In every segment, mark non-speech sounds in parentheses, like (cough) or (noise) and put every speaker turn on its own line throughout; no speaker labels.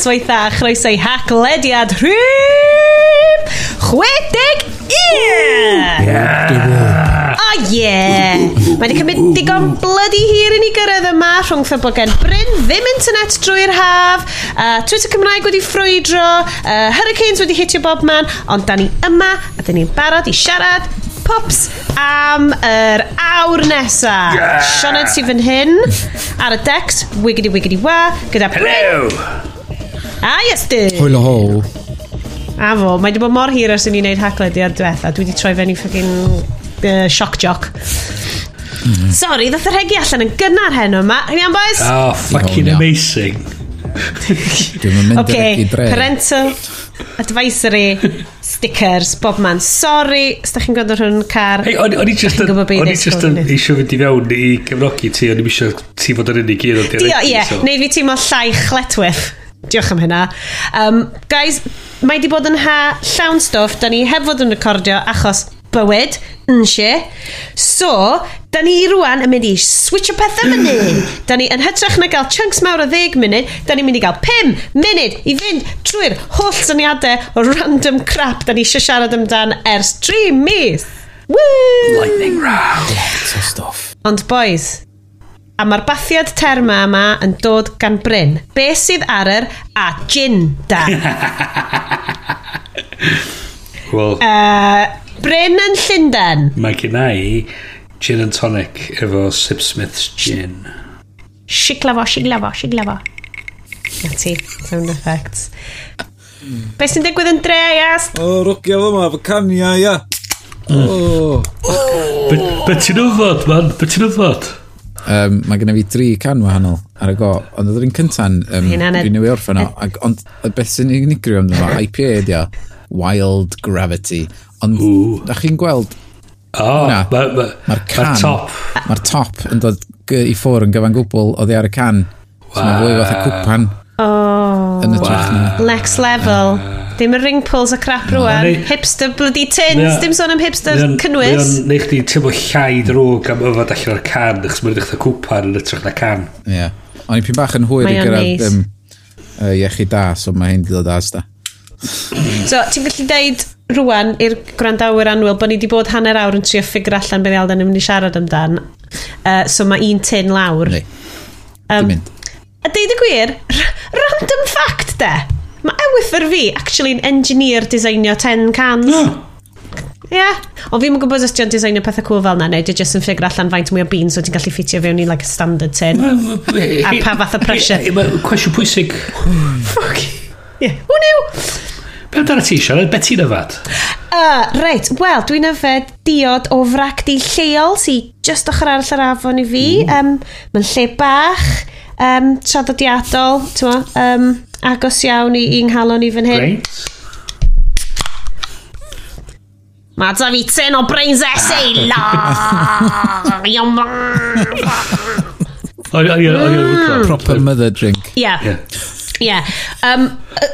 noswaitha a chroeso i haclediad rhywb 61! Yeah! Oh yeah! Mae wedi cymryd digon bloody hir i ni gyrraedd yma rhwng ffebogen Bryn, ddim internet drwy'r haf, uh, Twitter Cymraeg wedi ffrwydro, uh, hurricanes wedi hitio bob man, ond da ni yma a da ni'n barod i siarad pops am yr awr nesa. Yeah. Sioned sydd fan hyn, ar y decks, wiggity wiggity wa, gyda Hello! Bryn, A Iestyn!
Hwyl o hol.
A fo, mae wedi bod mor hir ers i ni wneud haglediad diwetha. Dwi wedi troi fewn i ffogin uh, shock jock. Mm. Sorry, ddoth yr hegi allan yn gynnar heno yma. Hyn iawn, boys?
Oh, fucking
Iawn, iawn.
amazing.
Dwi'n mynd okay. i dre.
parental advisory stickers, bob man. Sorry, os da chi'n gweld hwn car.
hey, o'n o'n i just
Chi'n
yn...
gwbod be i
O'n i
ddisgwyl,
just yn
ynddi?
eisiau fynd i fewn i gefnogi ti, o'n i eisiau ti fod yn unig un o'n
Dio, ie, dialecti, so- neud fi teimlo llai chletwyth. Diolch am hynna. Um, guys, mae di bod yn ha llawn stwff. Da ni heb fod yn recordio achos bywyd, yn si. So, da ni rwan yn mynd i switch o pethau fyny. (clears throat) da ni yn hytrach na gael chunks mawr o 10 munud, da ni'n mynd i gael 5 munud i fynd trwy'r holl syniadau o random crap da ni eisiau siarad amdan ers 3 mis. Woo!
Lightning round.
Lots of stuff.
Ond boys, a mae'r bathiad terma yma yn dod gan Bryn. Be sydd ar yr a gin da? (laughs)
Wel...
Uh, Bryn yn Llundain.
Mae gen i gin and tonic efo Sip Smith's gin.
Siglafo, siglafo, siglafo. Na ti, sound effects. Be sy'n digwydd yn dre, ias?
O, oh, rogia fo ma, fo cania, ia. Mm. Oh. Oh.
Be ti'n yfod, man? Be ti'n yfod?
um, mae gen i fi dri can wahanol ar y go, ond oedd yr un cynta'n um, dwi'n newid orffen o, ac, ond beth sy'n unigryw amdano fo, (laughs) IPA ydi o, Wild Gravity, ond da chi'n gweld Oh,
mae'r ma,
ma, ma can,
ma top.
Mae'r top yn dod i ffwr yn gyfan gwbl oddi ar y can. Wow. So mae'n fwy fath y cwpan.
Oh.
Yn y wow.
Next level. Uh. Dim y ring pulls a crap no, rwan.
Neu,
hipster bloody tins.
Nea,
dim sôn am hipster
nea,
cynnwys.
Neu o'n neud chdi teimlo llai drwg am yfod allan o'r can, achos mae'n ddechrau cwpan yn ytrach na can.
Ie. Yeah. O'n i pyn bach yn hwyr i gyrraedd um, uh, iechyd da, so mae hyn di dod as da.
so, ti'n gallu deud rwan i'r gwrandawyr anwyl bod ni wedi bod hanner awr yn trio ffigur allan beth Alden yn mynd i siarad amdan. Uh, so mae un tin lawr.
Neu.
Um, a deud y gwir, random fact de. Mae ewythyr fi, actually, yn engineer designio 10 cans. Yeah. Ie. Yeah. Ond fi'n gwybod os ti'n designio pethau cool fel na, neu di jyst yn ffigur allan faint mwy o beans o ti'n gallu ffitio fewn i like a standard tin. a pa fath o pressure.
Mae cwestiwn pwysig.
Fuck. Yeah. Who knew?
Be amdano ti, Sian? Be ti'n yfad?
Uh, reit, wel, dwi'n yfed diod o frac di lleol sy'n just ochr arall yr afon i fi. Mm. Um, Mae'n lle bach, um, traddodiadol, ti'n um, agos iawn i un halon i fan hyn.
Great.
Mae da fi tyn o brains
essay la! Iawn
Proper mother drink.
Ie.
Yeah.
Ie. Um,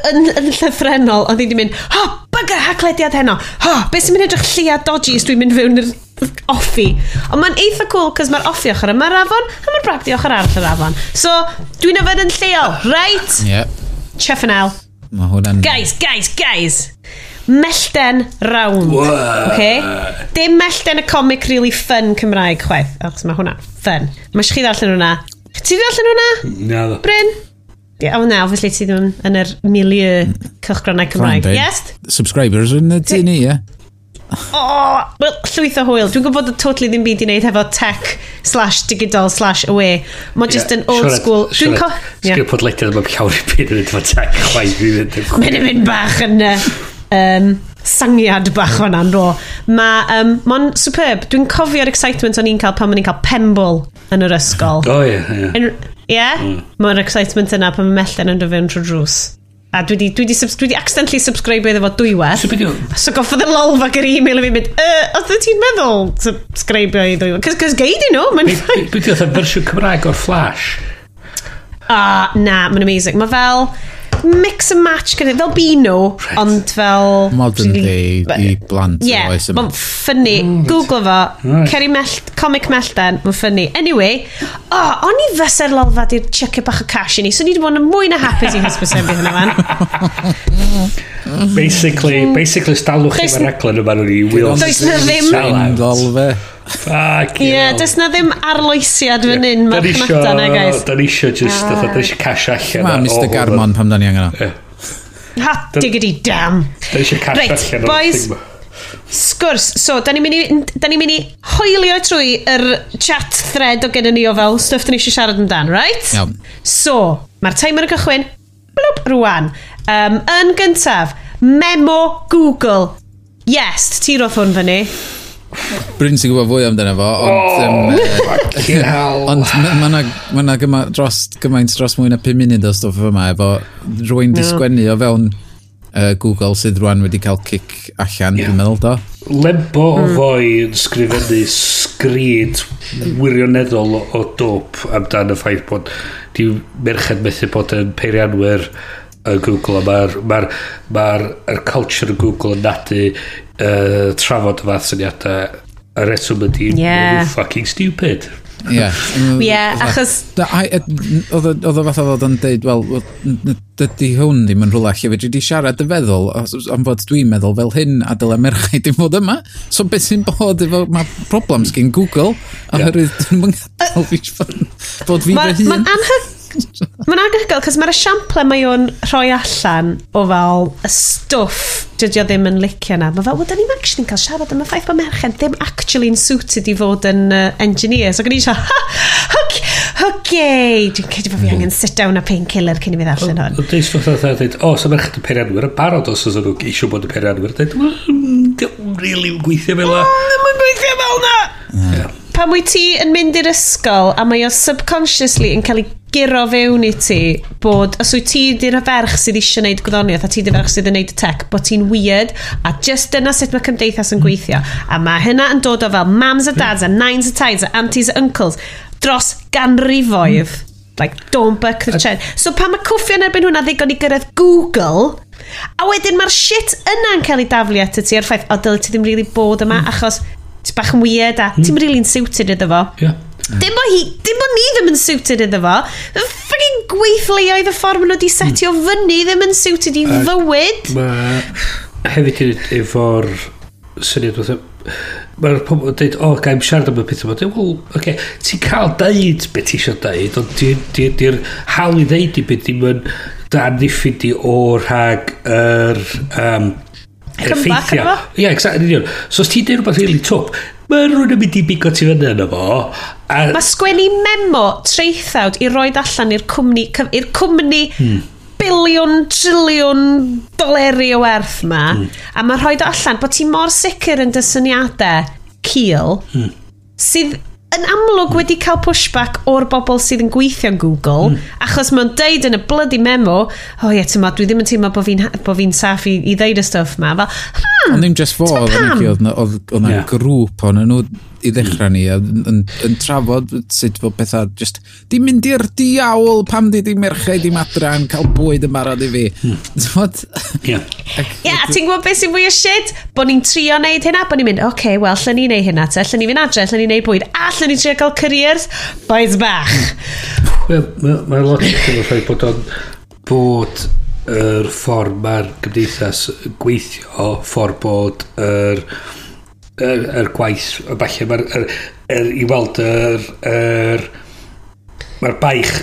yn, yn llythrenol, oedd i wedi mynd, ho, oh, bygger haglediad heno. Ho, beth sy'n mynd edrych llia dodgy os dwi'n mynd fewn i'r offi. Ond mae'n eitha cool, cos mae'r offi ochr yma'r afon, a mae'r bragdi ochr arall yr afon. So, dwi'n yfed yn lleol, right?
Ie.
Yeah. Cheffanel.
Mae hwnna'n...
Guys, guys, guys! Mellten round. Okay? Dim mellten y comic really fun Cymraeg chwaith, achos mae hwnna fun. Mae chi ddarllen hwnna. Ti di darllen hwnna?
Na ddo.
Bryn? Yeah, oh, na, obviously ti ddim yn yr milieu mm.
cychgronau Cymraeg.
Yes?
Subscribers yn y tini, ie? Yeah?
oh, well, llwyth o hwyl. Dwi'n gwybod bod totally ddim byd i wneud hefo tech slash digital slash away. Mae just yn old school. Dwi'n co...
Sgwyr yeah. podlediad yma'n llawer i byd yn edrych tech chwaith.
Mae'n mynd bach yn... Um, sangiad bach fan an. Mae um, ma superb. Dwi'n cofio'r excitement o'n i'n cael pan o'n i'n cael pembl yn yr ysgol.
O oh, ie, yeah, ie.
Yeah. Ie? Yeah? Mm. Mae'r excitement yna pan mae mellon yn dyfyn trwy drws. A dwi di, dwi di, subs, dwi di accidentally subscribe iddo fo dwywaith.
So,
so goffodd y lol fag yr e-mail i fi mynd, uh, oedd ti'n meddwl subscribe i dwywaith? Cys cos geid i nhw. Be di
oedd yn fersiwn Cymraeg o'r Flash?
Ah, na, mae'n amazing. Mae fel mix and match gyda fel Beano right. ond fel
modern day i blant
Ie, yeah, mae'n ffynnu. Mm, google fo.
Right.
Ceri Mellt comic Mellten mae'n ffynnu. Anyway oh, o'n i fyser lolfa di'r chucky bach o cash i ni so ni wedi bod yn mwy na hapus i hysbysebu hwnna fan
basically mm. basically stalwch chi mae'r raglen yma nhw'n i wheels
does na ddim
lolfa
Fuck
Ie, yeah, does na ddim arloesiad fan hyn
yeah.
mae'r chnada na, guys.
Da ni isio just, ah. da ni isio cash allan.
Ma, Mr Garmon pam da ni angen o.
Yeah.
Ha, diggity damn.
Da ni isio cash
right,
allan
boys, Sgwrs, so, da ni'n mynd i, ni mynd i hoelio trwy yr chat thread o gennym ni o fel stuff da ni eisiau siarad amdan, right?
Iawn.
So, mae'r timer yn cychwyn, blwp, rwan. Um, yn gyntaf, memo Google. Yes, ti roedd hwn fyny.
Bryn sy'n gwybod fwy amdano fo, ond... Oh,
um, (laughs) hell!
Ond mae yna ma ma gyma, dros, gymaint dros mwy na 5 munud o stwff yma, efo rwy'n no. disgwennu o fewn uh, Google sydd rwan wedi cael cic allan,
yeah.
dwi'n meddwl do.
Lembo o hmm. foi yn sgrifennu sgrid wirioneddol o dop amdan y ffaith bod di merched methu bod yn peirianwyr y Google a mae'r ma ma, r, culture y Google yn nadu uh, trafod y fath syniadau a reswm
ydy
yeah. fucking stupid
Ie. (laughs)
Ie, achos...
Oedd o fath o fod yn dweud, wel, dydy hwn ddim yn rhywle lle fedri di siarad y feddwl, am fod dwi'n meddwl fel hyn a dyle merchau dim fod yma. So beth sy'n bod efo, mae problems gen Google, a hyrwydd dyn nhw'n gadael fi bod fi fy hun.
Mae'n Mae'n anhygoel, cos mae'r esiample mae o'n rhoi allan o fel y stwff dydy o ddim yn licio na. Mae fel, wel, da ni'n actually cael siarad am y ffaith bod merched ddim actually yn suited i fod yn uh, engineer. So, gynnu eisiau, ha, okay, dwi'n credu bod fi angen mhm. sit down a painkiller cyn i fi ddarllen hwn.
Dwi'n eisiau fatha dweud, o, so merched yn peirianwyr yn barod os oes nhw eisiau bod yn peirianwyr. Dwi'n mm, really yn gweithio fel
na. Mae'n gweithio fel na! pan wyt ti yn mynd i'r ysgol a mae o subconsciously yn cael ei giro fewn i ti bod os wyt ti di'r ferch sydd eisiau gwneud gwyddoniaeth a ti di'r ferch sydd yn gwneud tech bod ti'n weird a just dyna sut mae cymdeithas yn gweithio. A mae hynna yn dod o fel mams a dads a nines a tides a aunties a uncles dros ganrifoedd. Like don't buck the trend. So pan mae cwffio yn erbyn hwnna ddigon i gyrraedd Google a wedyn mae'r shit yna'n cael ei daflu at y ti o'r ffaith o dylai ti ddim really bod yma hmm. achos ti bach yn weird a mm. ti'n really'n suited iddo fo.
Yeah.
Dim bo, hi, dim bo ni ddim yn suited iddo fo. Fyrin gweithleoedd y ffordd maen nhw wedi setio mm. fyny ddim yn suited i uh, fywyd.
Mae hefyd yn efo'r syniad fatha... Mae'r pobl yn dweud, o, oh, gael siarad am y pethau yma. Wel, oce, okay, ti'n cael deud beth ti eisiau deud, ond di'r di, di, di hawl i ddeud i beth ddim yn dan ddiffyd i o rhag yr... Um,
effeithio.
Ie, exactly, union. So os ti'n dweud rhywbeth really twp, mae rhywun yn mynd i bigo ti fyny yna fo. A...
Mae sgwennu memo treithawd i roed allan i'r cwmni, i'r cwmni
hmm
biliwn, triliwn doleri o werth ma mm. a mae rhoi allan bod ti mor sicr yn dysyniadau cil
hmm.
sydd yn amlwg wedi cael pushback o'r bobl sydd yn gweithio yn Google,
mm.
achos mae'n deud yn y bloody memo, o oh, ie, tyma, dwi ddim yn teimlo bod fi'n bo fi saff i, i ddeud y stuff ma. Fel, hmm,
Ond ddim just fo, oedd yna grŵp o'n nhw i ddechrau ni, yn, yn, yn trafod sut fod pethau just, di mynd i'r diawl pam di di merchau di madra yn cael bwyd yn barod i fi. Hmm.
Ie,
a ti'n gwybod beth sy'n fwy o shit? Bo ni'n trio wneud hynna, bo ni'n mynd, oce, okay, wel, lle ni'n neud hynna te, lle ni'n fynd adre, lle ni'n neud bwyd, a lle ni'n trio cael careers, boys bach.
Wel, mae'r logic yn rhaid bod o'n bod yr ffordd mae'r gymdeithas gweithio, ffordd bod yr er, yr, yr gwaith, falle mae'r, er, er, i weld yr, er, mae'r baich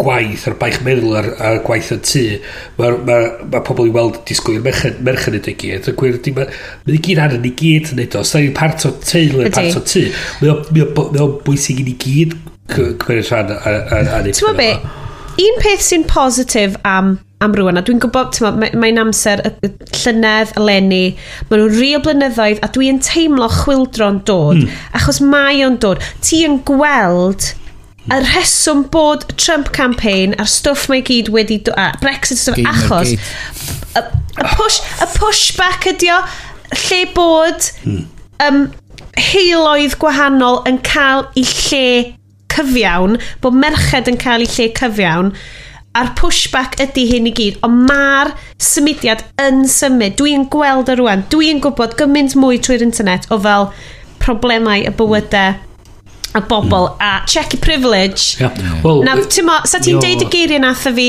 gwaith, yr baich meddwl a'r, ar gwaith y tŷ, mae ma, ma pobl i weld disgwyl i'r merched, yn y gyd. Y gwir, di, mae ma gyd ar yn i gyd yn neud o. Os da ni'n part o teulu, part o tŷ, mae o'n bwysig i ni gyd cymryd rhan ar ei
Ti'n be, un peth sy'n positif am am rwan, a dwi'n gwybod, ti'n mae'n mae amser y, y llynedd, eleni, maen nhw'n rhi blynyddoedd, a dwi'n teimlo chwildro'n dod, mm. achos mae o'n dod. Ti yn gweld y rheswm bod Trump campaign a'r stwff mae gyd wedi... A Brexit stwff, achos... Y, y, push, y pushback ydi o, lle bod... Mm. Um, heiloedd gwahanol yn cael i lle cyfiawn, bod merched yn cael ei lle cyfiawn, a'r pushback ydy hyn i gyd, ond mae'r symudiad yn symud. Dwi'n gweld ar rwan, dwi'n gwybod gymaint mwy trwy'r internet o fel problemau y bywydau a bobl mm. a check your privilege.
Yeah. Well,
Nawr, ti'n mo, sa ti'n deud y geiriau nath o fi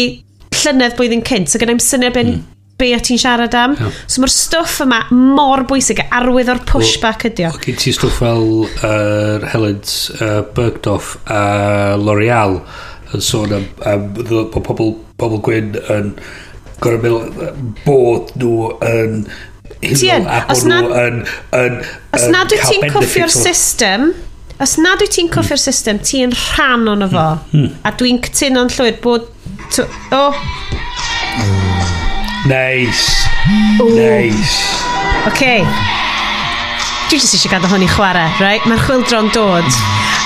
llynedd blwyddyn cynt, so gyda'i'm syniad ben mm be o ti'n siarad am.
Yeah.
So mae'r stwff yma mor bwysig, arwydd o'r pushback ydi o.
Gyn ti stwff fel uh, Helen uh, Bergdorf a uh, L'Oreal yn sôn am, am bod pobl, pobl gwyn yn gorau meddwl bod nhw yn hynol a bod nhw yn, yn,
Os
yn
nad wyt ti'n
coffio'r
system, os nad wyt ti'n coffio'r system, ti'n rhan o'n efo. Mm. Hmm. A dwi'n cytuno'n llwyr bod... O!
Oh. Neis. Nice.
Oce. Dwi jyst eisiau gadw hwn i chwarae, right? Mae'r chwildro'n dod.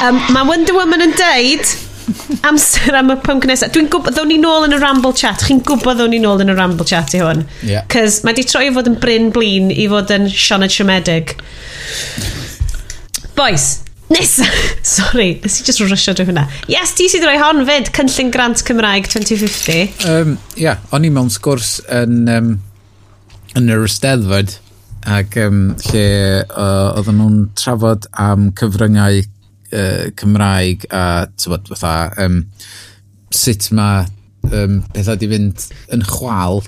Um, mae Wonder Woman yn deud amser am y pwnc nesaf. Dwi'n gwybod, ddown ni nôl yn y Ramble chat. Chi'n gwybod ddown ni nôl yn y Ramble chat i hwn.
Yeah.
Cys mae di troi i fod yn Bryn Blin i fod yn Siona Siomedig. Boys, Nesa! (laughs) Sorry, nes i just rysio drwy hwnna. Yes, ti sydd roi hon fyd, cynllun grant Cymraeg 2050.
Ia, um, yeah, o'n i mewn sgwrs yn, um, yn yr Ysteddfod, ac um, lle uh, oedden nhw'n trafod am cyfryngau uh, Cymraeg a tybod fatha um, sut mae um, pethau di fynd yn chwal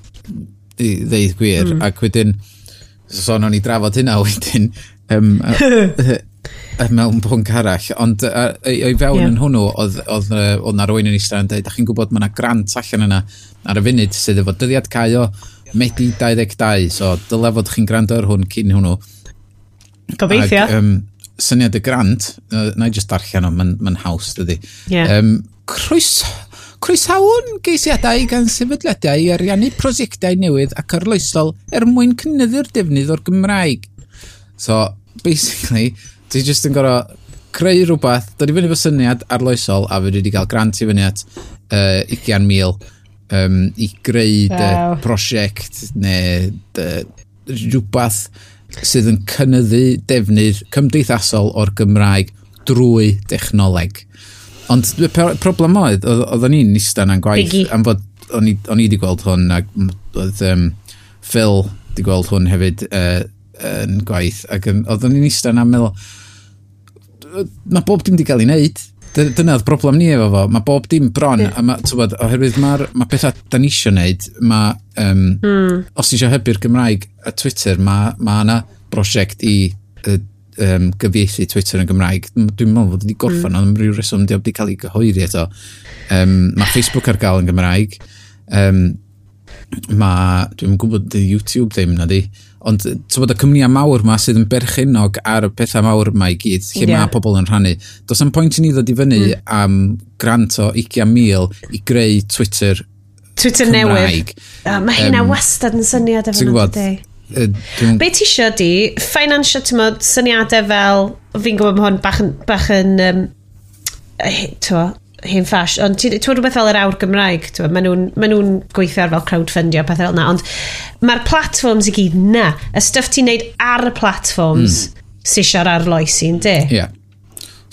i ddeud gwir mm. ac wedyn sôn so, o'n i drafod hynna (laughs) wedyn um, (laughs) mewn bwnc arall, ond o'i fewn
yeah.
yn hwnnw, oedd na rwy'n yn eistedd yn dweud, da chi'n gwybod mae yna grant allan yna ar y funud sydd efo dyddiad caio Medi 22, so dyle fod chi'n gwrando ar hwn cyn hwnnw.
Gobeithio.
Ag, um, syniad y grant, uh, na i just darllen o, mae'n ma haws dydy.
Yeah.
Um, croes, croesawn geisiadau gan sefydliadau i ariannu prosiectau newydd ac arloesol er mwyn cynnyddu'r defnydd o'r Gymraeg. So, basically, ti just yn gorau creu rhywbeth, dod i fyny fy syniad arloesol a fe wedi cael grant i fyny at uh, 20,000 um, i greu dy
wow.
prosiect neu dy, rhywbeth sydd yn cynnyddu defnydd cymdeithasol o'r Gymraeg drwy dechnoleg. Ond y problem oedd, oedden ni'n nistan yn gwaith,
Biggie.
am fod o'n i wedi gweld hwn, ac oedd um, Phil wedi gweld hwn hefyd, uh, yn gwaith ac oeddwn ni'n eistedd na'n meddwl mae bob dim wedi cael ei wneud dyna oedd broblem ni efo fo mae bob dim bron a ma, tywed, oherwydd mae'r ma pethau da ni eisiau wneud mae um, mm. os ti eisiau hybu'r Gymraeg a Twitter mae ma yna brosiect i uh, um, gyfieithu Twitter yn Gymraeg. Dwi'n meddwl fod wedi gorffan, mm. ond rhyw reswm di wedi cael ei gyhoeddi eto. Um, mae Facebook ar gael yn Gymraeg. Um, mae, dwi'n gwybod dy YouTube ddim na di. Ond ti'n bod y cymniau mawr ma sydd yn berchenog ar y pethau mawr ma i gyd, lle yeah. mae pobl yn rhannu. Does am pwynt i ni ddod i fyny mm. am grant o 20,000 i greu Twitter
Twitter
Cymraeg.
newydd. Oh, mae hynna
um,
wastad yn syniad efo
nhw'n dweud.
Be ti isio di, financial, ti'n modd, syniadau fel, fi'n gwybod mae hwn bach yn, bach yn um, twa, hen ffash, ond ti'n ti rhywbeth fel yr awr Gymraeg, maen nhw'n ma nhw gweithio ar fel crowdfundio pethau fel yna, ond mae'r platforms i gyd na, y stuff ti'n neud ar y platforms mm. sy'n siar ar loes i'n de.
Ie. Yeah.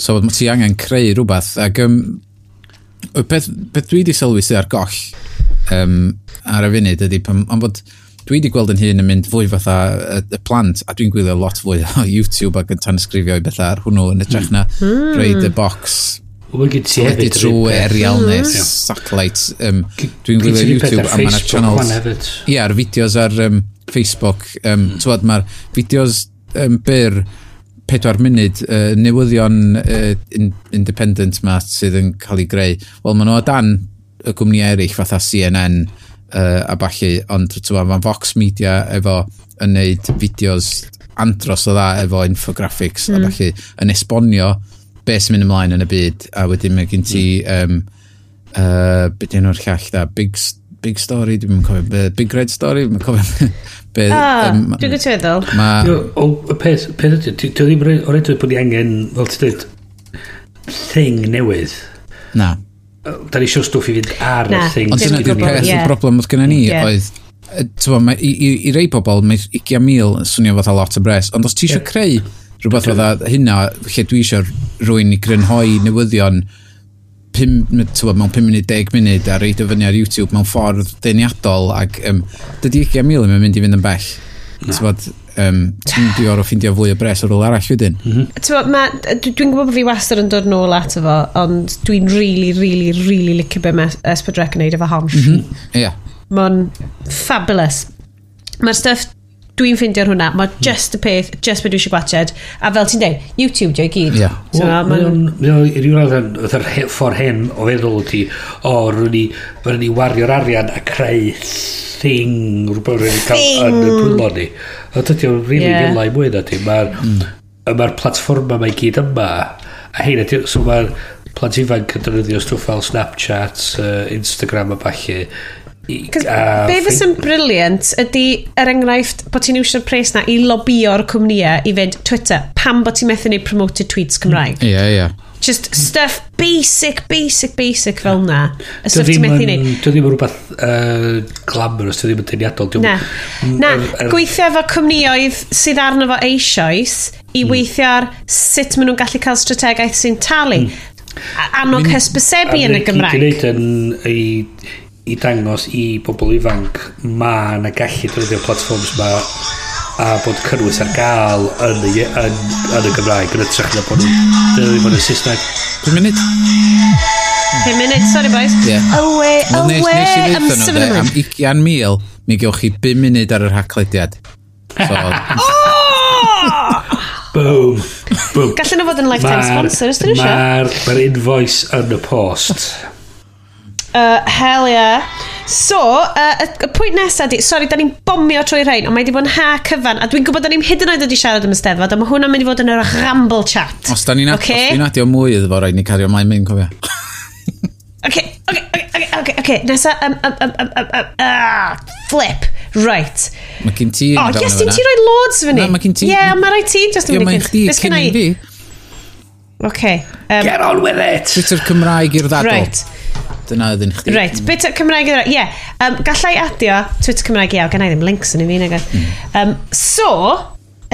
So mae ti angen creu rhywbeth, ac um, beth, beth dwi wedi sylwi sydd ar goll um, ar y funud ydy, pam, ond bod dwi wedi gweld yn hun yn mynd fwy fatha y, y plant, a dwi'n gwylio lot fwy o (laughs) YouTube ac yn tanysgrifio i bethau ar hwnnw yn ytrach na mm. roed y box
Wel, gyd ti hefyd.
Trwy aerial neu
mm-hmm.
satellite. Um, Dwi'n gwylio YouTube a mae'na channels. Ie, ar fideos ar um, Facebook. Um, mm. Tywad, mae'r fideos um, byr pedwar munud uh, newyddion uh, in, independent ma sydd yn cael ei greu. Wel, maen nhw o dan y gwmni eraill fatha CNN uh, a balli, ond tywa, mae'n Vox Media efo yn neud fideos andros o dda efo infographics mm. a balli, yn esbonio be sy'n mynd ymlaen yn y byd, a wedyn mae gen ti, um, uh, beth yna'r llall da, Big, big Story, dwi'n cofio, be, Big Red Story, dwi'n cofio, (laughs) be...
Ah,
um,
dwi'n gwybod feddwl.
Ma...
O, peth, peth ydy, dwi ddim o'r edrych bod ni angen, fel ti dweud, thing newydd.
Na.
Da ni siwr stwff i fynd ar y thing.
Ond dyna di'r peth, y broblem oedd gyda ni, oedd Tewa, i, i, i rei pobl, mae 20,000 yn swnio fatha lot o bres, ond os ti eisiau creu rhywbeth okay. fydda hynna, lle dwi eisiau rwy'n i grynhoi newyddion pum, tywa, mewn 5 munud, 10 munud a reid o fyny ar YouTube mewn ffordd deniadol ac um, dydy 20,000 yn mynd i fynd yn bell. No. Tywod, um, ti'n mynd i o'r ffindio fwy o bres ar ôl arall wedyn.
Mm -hmm. Dwi'n gwybod bod fi wastad yn dod nôl ato fo, ond dwi'n really, really, really licio be mae Esbydrec yn neud efo Hamshi. Mhm.
Ie. Mm -hmm. yeah.
Mae'n fabulous. Mae'r stuff dwi'n ffeindio hwnna. Mae hmm. just y peth just beth dwi eisiau gwachod a fel ti'n dweud, YouTube dwi gyd.
Yeah.
so,
well, rhyw raddan y ffordd hen o feddwl ti o rwy'n ni rwy'n ni wario'r arian a creu thing rhywbeth rwy'n ni cael yn y pwylo ni. O, dydy o'n rili yeah. filau mwy na ti. Mae'r mm. ma platfforma mae gyd yma a hein so mae'r plant ifanc yn defnyddio stwff fel Snapchat uh, Instagram a falle
Cos
uh,
be fes yn briliant ydy er enghraifft bod ti'n iwsio'r pres na i lobio'r cwmnïau i fynd Twitter pam bod ti'n methu neu promoted tweets Cymraeg
mm. ie yeah, ie yeah.
just stuff basic basic basic fel na y stuff ti'n methu neu
dy ddim yn rhywbeth uh, glamorous dy ddim yn teiniadol
na, mm, na
er, er,
gweithio efo cwmnïoedd sydd arno fo eisoes i mm. weithio ar sut maen nhw'n gallu cael strategaeth sy'n talu mm. annog mm. hysbysebu yn y Gymraeg.
Dwi'n yn i dangos i bobl ifanc mae na gallu defnyddio platforms yma a bod cynnwys ar gael yn, y, yn, yn y Gymraeg yn ytrach na bod nhw'n dylunio fod yn Saesneg.
5 munud.
5 munud, sorry boys.
Yeah.
Away,
well,
away,
nes, am
7
nhw Am 20 mil, mi gewch chi 5 munud ar yr haclediad. So, (laughs)
Boom. Boom.
Gallen nhw fod yn lifetime sponsor, ysdyn nhw eisiau?
Mae'r invoice yn y post.
Uh, hell yeah. So, uh, y, y pwynt nesaf di, sori, da ni'n bomio trwy rhain, ond mae di bod yn ha cyfan, a dwi'n gwybod da ni'n hyd yn oed wedi siarad am y steddfod, a mae hwnna'n mynd i fod yn yr ramble chat.
Os da ni'n okay? ni adio mwy iddo fo, rhaid ni cario mlaen mynd, cofio.
okay, okay, okay, okay, okay. nesa, um, um, um, um, um, um, uh, flip, right.
Mae gen ti... O, oh,
yes, dim ti roi loads fyny.
Na, mae gen ti...
Ie, yeah, mae rhaid ti, just yn mynd i
gyd.
Ie,
mae
chdi, cyn
i fi.
Okay, um,
Get on with it!
Twitter Cymraeg i'r ddadl.
Right.
Dyna ydyn chdi.
Right, mm. bit o Cymraeg Ie, yeah. um, gallai adio Twitter Cymraeg iawn, gan i ddim links yn i mm. fi nag mm. um, So,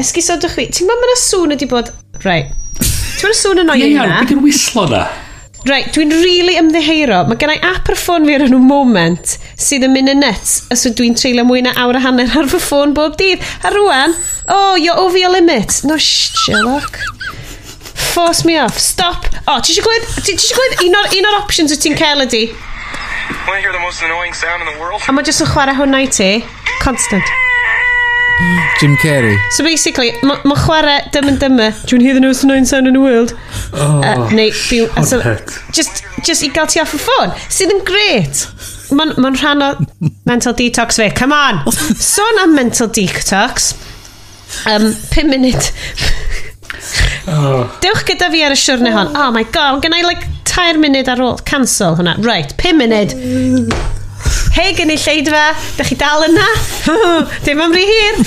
esgusodwch chi, ti'n gwybod mae'n sŵn ydi bod... Right. ti'n gwybod sŵn yn o'i yna?
Ie, iawn, bydd wislo na.
Right, dwi'n really ymddeheiro. Mae gennau app ar ffôn fi ar enw moment sydd yn mynd yn net os ydw dwi'n treulio mwy na awr a hanner ar fy ffôn bob dydd. A rwan, oh, you're over your limit. No, shh, Sherlock. Force me off. Stop. O, oh, ti eisiau gwed, ti eisiau gwed un o'r, un or options wyt ti'n cael ydi?
Want to hear the most annoying sound in the world?
A mae jyst yn chwarae hwnna i ti. Constant.
Jim Carrey.
So basically, mae ma chwarae dym yn dyma. Do you want to hear the most annoying sound in the world?
Oh,
uh, neu, byw, so, just, just i gael ti off y ffôn, sydd yn gret. Mae'n ma, ma rhan o mental detox fi. Come on! (laughs) Sôn am mental detox. Um, 5 munud. (laughs)
Oh.
Dewch gyda fi ar y siwrne hon. Oh my god, gen i like tair munud ar ôl. Cancel hwnna. Right, 5 munud. Hei, gen i lleidfa, Dych chi dal yna? (laughs) Dim am rhy hir.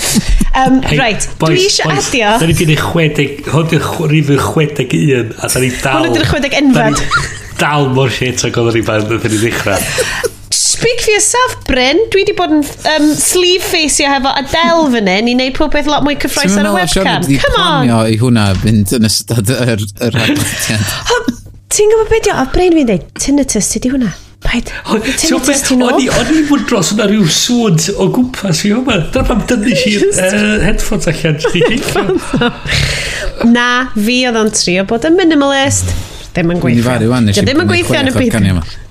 Um,
hey,
right,
boys,
dwi eisiau adio...
Da ni gynnu 60, hwn yw'r chwedeg un, a da ni dal...
Hwn yw'r
60 enfad. dal mor shit ac oedd yr ifanc yn ddechrau. (laughs)
Speak for yourself, Bryn. Dwi wedi bod yn um, sleeve faceio hefo Adele fan hyn i wneud pob beth lot mwy cyffroes ar y webcam. Come on!
planio i hwnna fynd yn ystod yr er,
rhaglen. (laughs) Ti'n gwybod beth o? Bryn fi'n dweud, tinnitus, ti di hwnna? Paid, tinnitus ti'n
ôl? O'n i'n fod dros yna rhyw swod o gwmpas i yma. Dyna pam dynnu i'r (laughs) headphones allan. (laughs)
Na, fi oedd o'n trio bod yn minimalist. Ddim yn gweithio. Ddim yn gweithio yn y byd.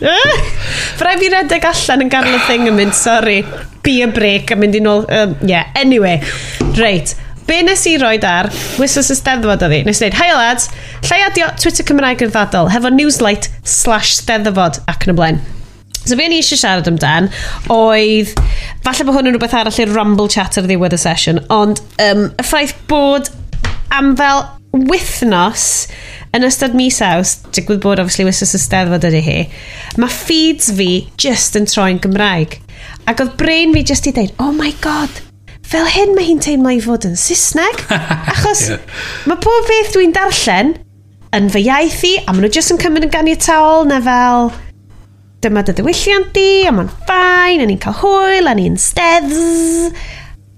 Fyrai fi redeg allan yn ganol y thing yn mynd, sorry. Be a break yn mynd i nôl. Um, yeah, anyway. Reit. Be nes i roed ar Whistlers Esteddfod o fi? Nes i dweud, hi lads, llai adio Twitter Cymraeg yn ddadol hefo Newslight slash Steddfod ac yn y blaen. So be ni eisiau siarad amdan oedd, falle bod hwn yn rhywbeth arall i'r rumble chat ar ddiwedd y sesiwn, ond um, y ffaith bod am fel wythnos yn ystod mis aws, digwydd bod obviously wysys y steddfod ydy hi, mae feeds fi just yn troi'n Gymraeg. Ac oedd brain fi just i dweud, oh my god, fel hyn mae hi'n teimlo i fod yn Saesneg. (laughs) Achos
yeah.
mae pob beth dwi'n darllen yn fy iaith i, a maen nhw just yn cymryd yn ganiataol na fel dyma dy ddiwylliant di, a mae'n ffain, a ni'n cael hwyl, a ni'n steddz.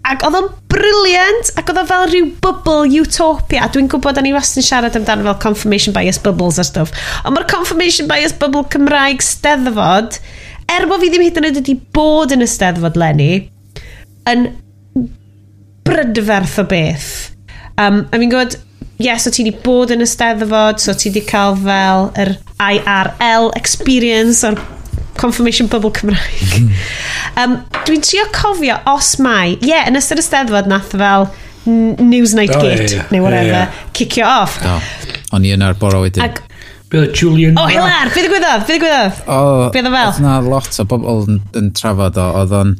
Ac oedd o'n briliant, ac oedd o fel rhyw bubble utopia. Dwi'n gwybod, a ni wastad yn siarad amdano fel confirmation bias bubbles a stuff. Ond mae'r confirmation bias bubble Cymraeg steddfod, er bod fi ddim hyd yn oed wedi bod yn y steddfod lenni, yn brydferth o beth. Um, a fi'n gwybod, yes, so ti wedi bod yn y steddfod, so ti wedi cael fel yr IRL experience o'r confirmation bubble Cymraeg. (laughs) Um, Dwi'n trio cofio os mai, ie, yeah, yn ystod y steddfod nath fel Newsnight
oh,
Gate,
yeah, yeah.
neu whatever,
yeah,
yeah. kicio off.
Do. O'n i yn arboro wedyn.
Ac,
Bydd Julian...
O, oh, Hilar, bydd y gwyddoedd, bydd y gwyddoedd.
O,
bydd y fel.
Oedd na lot o bobl yn, yn trafod o, oedd o'n...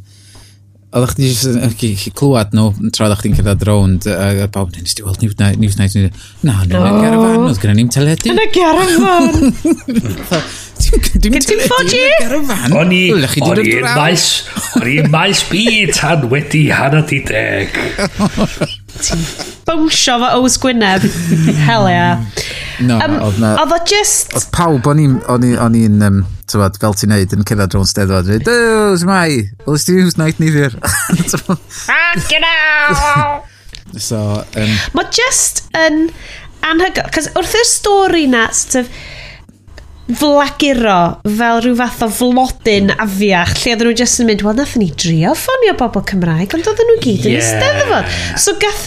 Oeddech chi jyst clywed nhw tra oeddech chi'n cyrraedd rownd a bawb nes di weld Newsnight na, na, na, garafan, oedd gen ni'n teledu.
Yn y garafan! (laughs)
Dim
ti'n
ffodji?
O'n i, o'n
i'n
maes, o'n i'n maes byd tan wedi hana di deg.
Bwmsio fo Ows Gwynedd. (laughs) Hell yeah.
No,
um,
oedd na...
Oedd o just...
Oedd pawb, o'n i'n, o'n i'n, um, tywad, fel ti'n neud, yn cyrraedd rhwng steddfod. Dews, mai, oes ti'n yw'n night nifir.
Ac yn
So, um...
Mae just yn... Anhygoel, cos wrth i'r stori na, sort of, flaguro fel rhyw fath o flodyn afiach lle oedden nhw jyst yn mynd wel nath ni drio ffonio bobl Cymraeg ond oedden nhw gyd yn
yeah.
ysteddfod so gath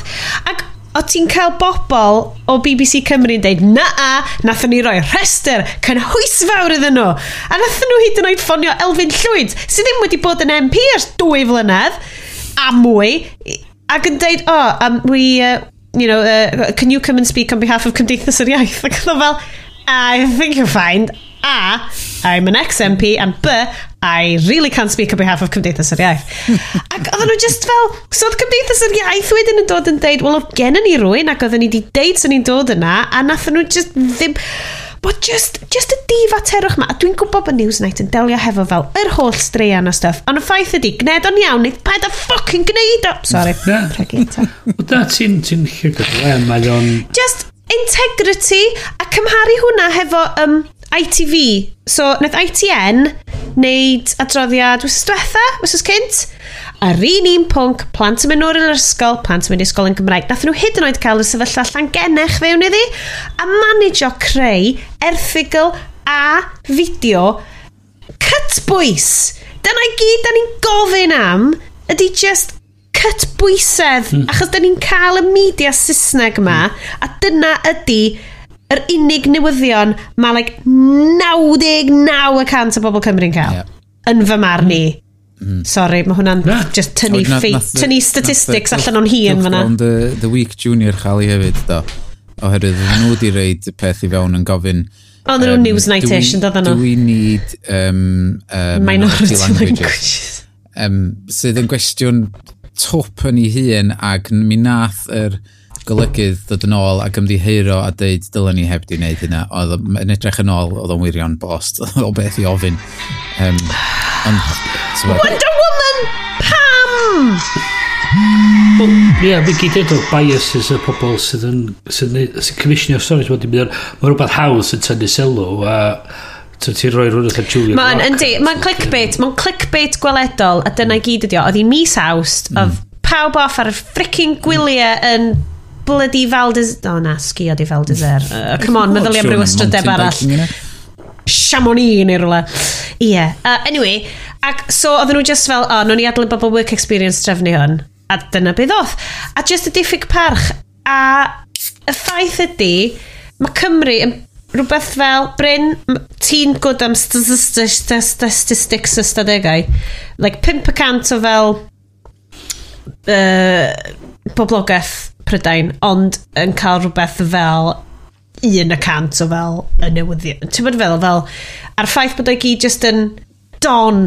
ac o ti'n cael bobl o BBC Cymru yn deud na a nath ni roi rhestr cynhwys fawr iddyn nhw. A nath nhw hyd yn oed ffonio Elfyn Llwyd sydd ddim wedi bod yn MP ers dwy flynedd a mwy ac yn deud oh um, we uh, you know uh, can you come and speak on behalf of Cymdeithas yr Iaith? Ac oedd fel I think you'll find A, I'm an ex-MP, and B, I really can't speak on behalf of Cymdeithas yr Iaith. (laughs) ac oedden nhw just fel, so oedd Cymdeithas yr Iaith wedyn yn dod yn deud, wel, gen ni rwy'n, ac oedden ni wedi deud sy'n ni'n dod yna, a nathon nhw just ddim... But just, just y difa terwch ma, a dwi'n gwybod bod Newsnight yn delio hefo fel yr holl straean o stuff, ond y ffaith ydi, gned o'n iawn, nid paid a ffocin gneud o. Sorry, pregi eto.
Na, ti'n ti llygod, mae o'n...
Just, integrity a cymharu hwnna hefo um, ITV. So, wnaeth ITN wneud adroddiad wrth diwetha, wrth cynt, ar un un pwnc, plant yn mynd yr ysgol, plant yn mynd i ysgol yn Gymraeg. Nath nhw hyd yn oed cael y sefyllfa llangennech fewn iddi, a manageo creu erthigol a fideo cytbwys. Dyna i gyd da ni'n gofyn am ydy just cyt bwysedd, mm. achos da ni'n cael y media Saesneg yma, mm. a dyna ydy yr unig newyddion mae like 99% o bobl Cymru'n cael.
Yeah.
Yn fy marn i. Hmm. Mm. Sorry, mae hwnna'n
yeah.
just tynnu,
oh, fate,
tynnu statistics allan o'n hun fyna.
Ond the, the Week Junior chael i hefyd, do. Oherwydd, nhw wedi reid peth i fewn yn gofyn...
Ond nhw'n um, Newsnight-ish yn doedden nhw.
Do we need um, uh,
minority, minority (laughs) languages? languages.
um, sydd yn gwestiwn twp yn ei hun ac mi nath yr golygydd ddod yn ôl ac ymddiheuro a dweud dylen ni heb di wneud hynna. Oedd yn edrych yn ôl, oedd o'n wirion bost, (laughs) o beth i ofyn. Um, ond,
Wonder Woman! Pam!
Wel, ie, yeah, mi gyd edrych biases y pobl sydd yn sydd yn, sydd commissionio stories. Mae'n rhywbeth hawdd sy'n tynnu sylw a uh, So ti'n rhoi rhywbeth allan Julia
Mae'n yndi, mae'n clickbait, mae'n clickbait gweledol, a dyna i gyd ydi o. Oedd hi mis awst,
mm.
oedd pawb off ar y fricking gwyliau mm. yn bloody Valdez... O oh, na, sgio di Valdez er. Mm. Uh, come on, meddwl i am ryw ystrydeb arall. Chamonix neu rhywle. Ie. Yeah. Uh, anyway, ac so oedden nhw just fel, o, oh, nhw'n i adlu bobl work experience trefnu hwn. A dyna beth oedd. A just y diffyg parch. A y ffaith ydy, mae Cymru yn rhywbeth fel Bryn ti'n gwrdd am statistics y stadegau like 5% o fel uh, boblogaeth Prydain ond yn cael rhywbeth fel 1% o fel y newyddion. Ti'n bod fel fel a'r ffaith bod o'i gyd just yn don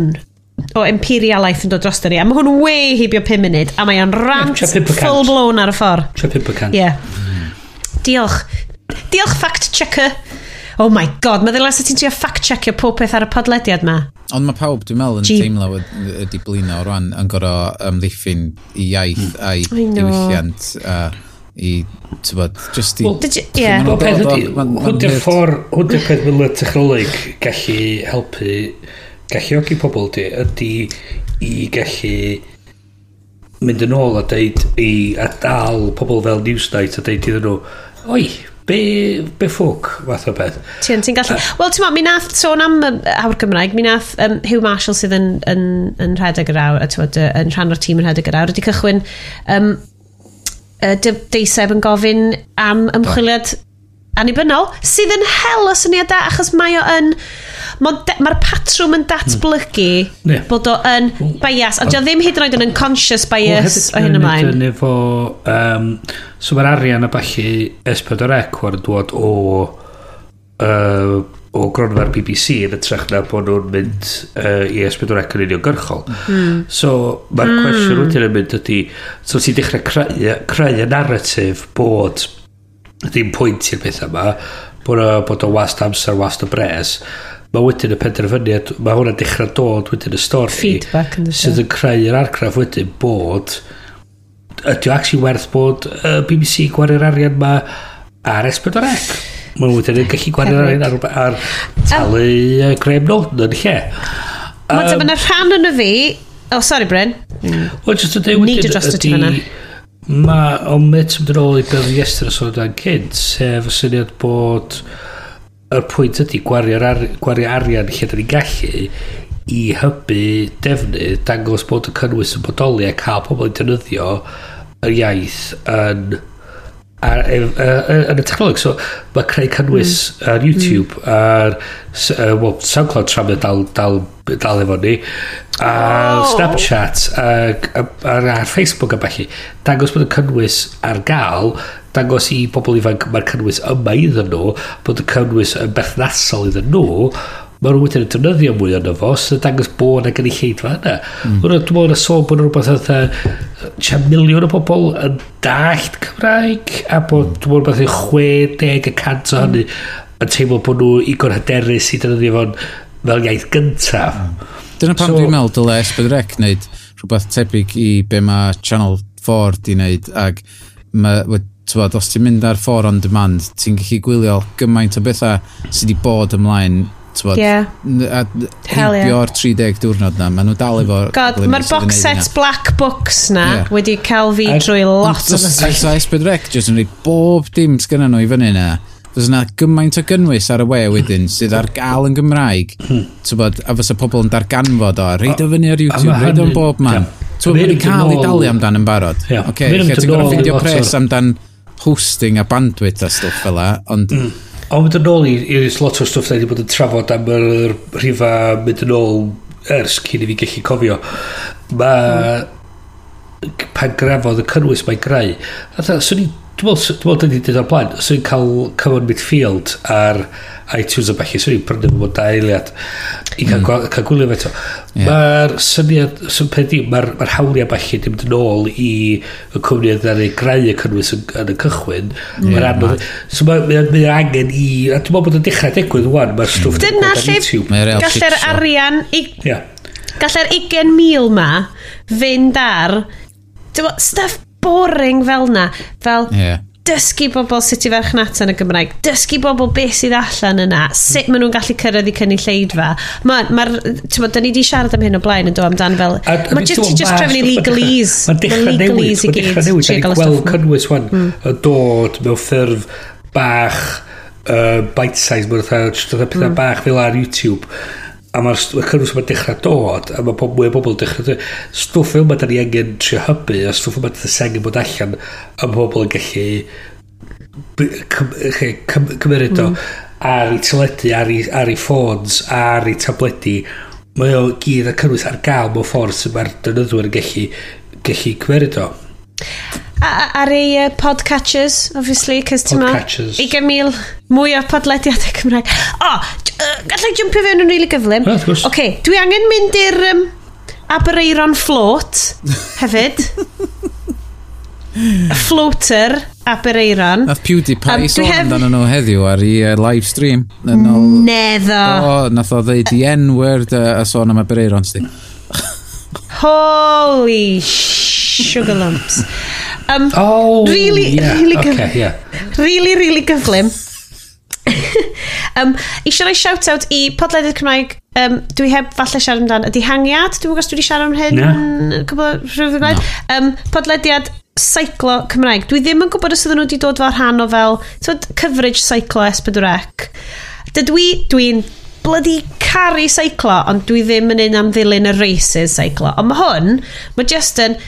o imperialaeth yn dod dros ni a mae hwn way heibio 5 munud a mae o'n rant full blown ar y ffordd.
5%
yeah. Diolch. Diolch fact-checker. Oh my god, mae ddilas ti'n trio fact checkio pob peth ar y podlediad ma.
Ond mae pawb, dwi'n meddwl, yn
G
teimlo ydi blino rwan yn gorau ymddiffyn i iaith
mm. a'i
diwylliant a i, ti'n bod, just i...
Well,
yeah.
Bob peth ydi,
hwnnw'r
ffordd, hwnnw'r peth fel y technoleg gallu helpu galluogi pobl di, ydi i gallu mynd yn ôl a deud i a dal pobl fel Newsnight a deud iddyn nhw oi, Be, be ffwc, fath o beth.
Ti'n ti gallu... Uh, Wel, ti'n mi nath sôn am awr Gymraeg, mi nath um, Hugh Marshall sydd yn, yn, yn rhedeg yr awr, a ti'n yn rhan o'r tîm yn rhedeg yr awr, wedi cychwyn um, uh, deiseb yn gofyn am ymchwiliad annibynnol, sydd yn hel o syniadau, achos mae o yn... Uh, Mae'r ma patrwm yn datblygu
yeah.
bod o yn bias, a dio ddim hyd yn oed yn unconscious bias o hyn ymlaen.
Hefyd efo, um, so mae'r arian a balli S4C war yn dod o, uh, o gronfa'r BBC yn ytrach na bod nhw'n mynd uh, i S4C yn uniongyrchol. Mm. So mae'r mm. cwestiwn wedyn yn mynd ydy, so ti'n dechrau creu, creu y narratif bod ddim pwynt i'r pethau yma, bod, o, bod o wast amser, wast o bres, mae wedyn y penderfyniad, mae hwnna dechrau dod wedyn y stori.
Feedback yn
Sydd yn creu'r argraff wedyn bod ydy o actually werth bod uh, BBC gwario'r arian ma ar S4C. Mae wedyn yn gallu gwario'r arian ar, ar talu um, Graham Norton yn lle.
Um, Mae'n rhan yn y fi... Oh, sorry, Bryn. Mm.
Wel, just yn dweud...
Need dy drosto ti fanna.
Mae, o'n ond mae'n ôl i beth i estyn o sôn dan cynt, sef y syniad bod... Uh, yr pwynt ydy gwario, ar, gwario arian lle da ni'n gallu i hybu defnydd dangos bod y cynnwys yn bodoli a cael pobl yn defnyddio yr iaith yn ar, e- e- e- yn y technoleg so mae creu cynnwys mm. ar mm. YouTube mm. ar uh, well, SoundCloud tra mae dal, dal, dal efo ni a
oh.
Snapchat a, ar, ar Facebook a bellu dangos bod y cynnwys ar gael dangos i bobl ifanc mae'r cynnwys yma iddyn nhw, bod y cynnwys yn berthnasol iddyn nhw, mae nhw wedyn yn defnyddio mwy o'n fo, sy'n dangos bod yna gen i lleidfa yna. Mm. Dwi'n meddwl na sôn bod nhw rhywbeth oedd tia miliwn o bobl yn dallt Cymraeg, a bod hmm. dwi'n meddwl beth 60% o hynny hmm. yn teimlo bod nhw igon hyderus i defnyddio fo'n fel iaith gyntaf. Mm.
Dyna pam
so,
dwi'n meddwl dyle Esbydrec wneud rhywbeth tebyg i be mae Channel 4 di wneud, ac mae Tywod, os ti'n mynd ar ffordd on demand, ti'n gallu gwylio gymaint o bethau sydd wedi bod ymlaen Tywod, yeah. a
heibio'r yeah.
30 diwrnod na, maen nhw dal efo...
God, mae'r box set black books na
yeah.
wedi cael fi
a,
drwy lot o bethau.
Ac Saes Bedrec, jyst yn rhaid bob dim sgynna nhw i fyny na. Fes yna gymaint o gynnwys ar y we wedyn sydd ar gael yn Gymraeg. Tywod, a fysa pobl yn darganfod o, reid o fyny ar YouTube, reid o'n bob man. Tywod,
mae'n
cael ei dalu amdan yn barod.
Yeah. Okay,
lle ti'n gorau ffindio pres amdan hosting a bandwidth a stwff fel la, ond... Mm.
Ond mynd yn ôl i, i lot o stwff da wedi bod yn trafod am yr rhifa mynd yn ôl ers cyn i fi gallu cofio. Mae... Mm. Pan grafodd y cynnwys mae'n greu. Atha, swn so i'n Dwi'n meddwl, dwi'n meddwl, dwi wedi dweud o'r blaen, os so, cael cyfan midfield ar iTunes a bellu, swn i'n prynu fo da eiliad i cael, mm. cael gwylio fe to.
Yeah.
Mae'r syniad, sy'n pedi, mae'r ma hawliau bellu ddim yn ôl i y cwmni yn ei greu y cynnwys yn, yn y cychwyn. Yeah, mae'r anodd. So mae, mae, mae angen i... A dwi'n meddwl bod yn dechrau digwydd wan, mae'r stwff mm.
Dyna lle gallai'r arian... I,
yeah.
Gallai'r 20,000 ma fynd ar... Stuff boring fel na. Fel,
yeah
dysgu bobl sut i farchnata yn y Gymraeg, dysgu bobl beth sydd allan yna, sut maen nhw'n gallu cyrraedd i cynulleidfa. Mae'r, ma, ma da ni di siarad am hyn o blaen yn dod amdan fel, mae just, ti just trefnu legalese. (laughs)
Mae'n dechrau newid, mae'n dechrau newid. Da
ni
gweld cynnwys wan, hmm. y dod mewn ffurf bach, uh, bite size, mae'n pethau hmm. bach fel ar YouTube a mae'r ma cynnwys yma'n dechrau dod a mae pob mwy o bobl dechrau dod. Stwff fel mae da ni angen trio hybu a stwff yma da ni angen bod allan a mae pobl yn gallu cymryd o mm. ar ei teledu, ar ei, ar ei ffôns, ar ei tabledi. Mae o gyd a cynnwys ar gael mewn ffordd sy'n mae'r dynyddwyr yn gallu gallu cymryd o
ar ei uh, podcatchers, obviously, cos ti'n ma...
Podcatchers.
20,000 mwy o podlediadau Cymraeg. O, oh, uh, gallai jympio fewn yn rili gyflym.
gyflym. Oce, yeah,
okay, dwi angen mynd i'r um, Abereiron Float hefyd. (laughs) Floater Abereiron.
Nath PewDiePie
um,
sôn
hef...
amdano nhw heddiw ar ei uh, live stream.
Neddo.
O, nath o ddeud i N-word uh, a sôn am Abereiron sti.
Holy sugar lumps. Um,
oh,
really,
yeah,
really,
okay,
gyf...
yeah.
really, really gyflym. (laughs) um, eisiau rhoi shout-out i podledydd Cymraeg um, dwi heb falle siarad amdan ydy hangiad dwi'n gwybod dwi wedi siarad am hyn
no.
cwbl rhywbeth no. um, podlediad seiclo Cymraeg dwi ddim yn gwybod os ydyn nhw wedi dod fel rhan o fel tywed, coverage seiclo S4C dydw i dwi'n bloody caru seiclo, ond dwi ddim yn un am ddilyn y races seiclo. Ond mae hwn, mae just yn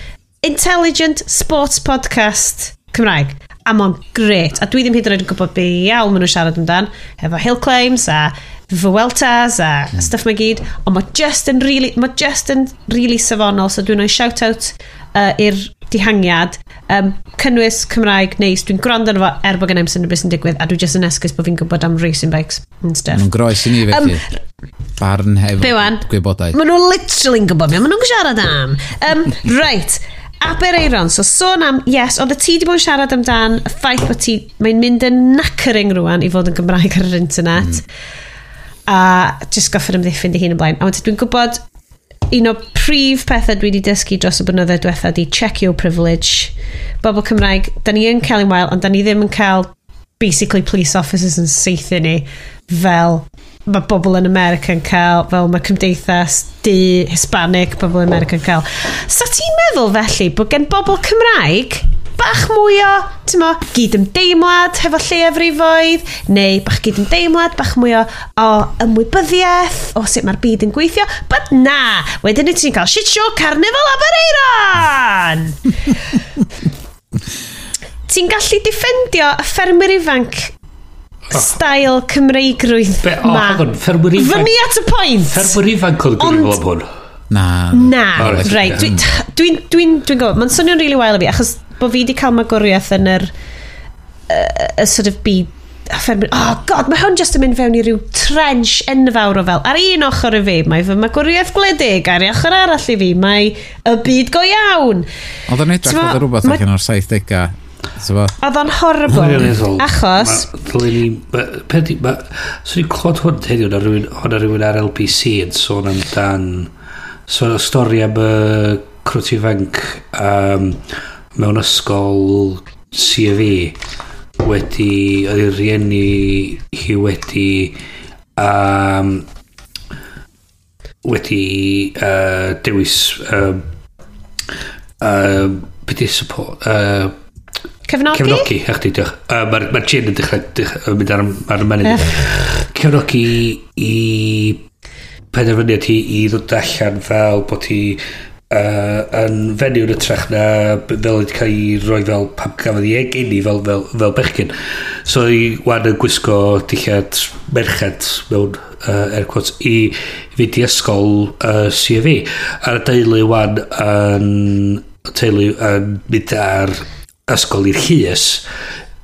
intelligent sports podcast Cymraeg. A mae'n gret. A dwi ddim hyd yn oed yn gwybod be iawn maen nhw'n siarad amdan. Efo hill claims a fyweltas a hmm. stuff mae gyd. Ond mae just yn really, mae just yn really safonol. So dwi'n rhoi shout out uh, i'r dihangiad, um, cynnwys Cymraeg neis, dwi'n gwrando arno fo er bod gennau'n syniad beth sy'n digwydd, a dwi jyst yn esgus bod fi'n gwybod am racing bikes and stuff.
Mae'n groes i ni felly. Um, Barn hefo gwybodaeth.
Maen nhw yn gwybod mi, maen nhw'n siarad am. Um, (laughs) right, Abereiron, so sôn am, yes, ond y ti di bod yn siarad amdan y ffaith bod ti, mae'n mynd yn nackering rwan i fod yn Gymraeg ar yr internet. Mm. A just goffod ymddiffyn di hun ymlaen. A dwi'n gwybod un o prif pethau dwi wedi dysgu dros y blynyddoedd diwetha di check your privilege. Bobl Cymraeg, da ni yn cael ein wael, ond da ni ddim yn cael basically police officers yn seithi ni fel mae bobl yn America yn cael, fel mae cymdeithas di Hispanic bobl yn America yn cael. Sa ti'n meddwl felly bod gen bobl Cymraeg bach mwy o, ti'n mo, gyd ymdeimlad hefo lleiafrifoedd, neu bach gyd ymdeimlad, bach mwy o, o ymwybyddiaeth, o sut mae'r byd yn gweithio, but na, wedyn i ti'n cael shit show Carnival Abereiron! (laughs) ti'n gallu diffendio y ffermwyr ifanc Oh. Stael Cymreigrwydd
Be, oh,
ma.
On, ffermwyr ifanc.
Fyny at y pwynt.
Ffermwyr ifanc oedd gwirionedd am hwn.
Na.
Na,
reit.
Dwi'n dwi, dwi, dwi gwybod, mae'n swnio'n really wael i fi, achos bod fi wedi cael magwriaeth yn yr y, y sort of byd a ffermwyr, oh god, mae hwn just yn mynd fewn i ryw trench enfawr o fel. Ar un ochr i fi, mae fy magwriaeth gwledig, ar ochr arall i fi, mae y byd go iawn.
Oedd yn edrych, oedd rhywbeth
rhywbeth
allan o'r 70au.
Oedd o'n horrible, achos...
Swn i'n clod hwn heddiw, hwnna rhywun ar LBC yn sôn amdan... Sôn o stori am y crwt ifanc... Um, mewn ysgol CFE wedi, oedd ei rieni hi wedi um, wedi uh, dewis um, uh, beth i support uh,
Cefnogi?
Cefnogi, ach di, diolch. Uh, Mae'r ma gin yn dechrau mynd ar, ar y menydd. Cefnogi i penderfyniad hi i ddod allan fel bod hi uh, yn fenyw yn ytrach na fel wedi cael ei roi fel pam gafodd ei egeni fel, fel, fel bechgyn. So i wan yn gwisgo dillad merched mewn uh, air quotes i fynd i ysgol uh, CFE. A'r deulu wan yn teulu yn mynd ar ysgol i'r llys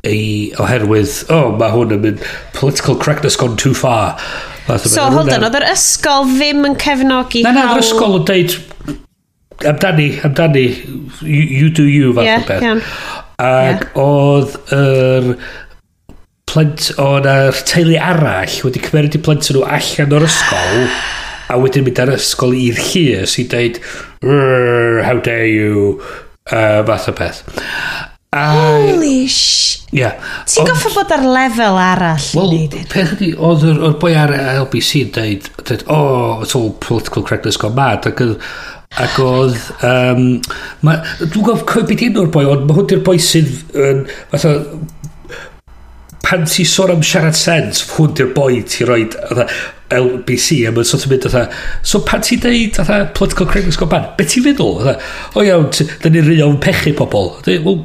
i oherwydd, o, oh, mae hwn yn mynd political correctness gone too far.
So, hold on, oedd yr ysgol ddim yn cefnogi
Na, na, yr ysgol yn deud amdani, amdani, you, you do you fath
yeah,
o beth.
Iawn.
Ac yeah. oedd yr plent, plant, o'n yr teulu arall wedi cymeryd i plant nhw allan o'r ysgol a wedyn mynd ar ysgol i'r llys i dweud how dare you uh, fath o beth. A,
Holy sh...
Yeah.
Ti'n goffa bod ar lefel arall well,
i
wneud
peth ydi, oedd yr boi ar LBC yn dweud, o, oh, it's all political correctness gone mad, ac oedd Ac oedd... Um, ma, Dwi'n gofio cofio beth un o'r boi, ond mae hwn di'r boi sydd yn... Fatha, pan ti sôn am siarad sens, hwn di'r boi ti roi LBC, a mae'n sort of mynd atha, so pan ti dweud atha political correctness go ban, beth ti'n feddwl? Atha, o iawn, dyn ni'n rhywun pechu pobl. Wel,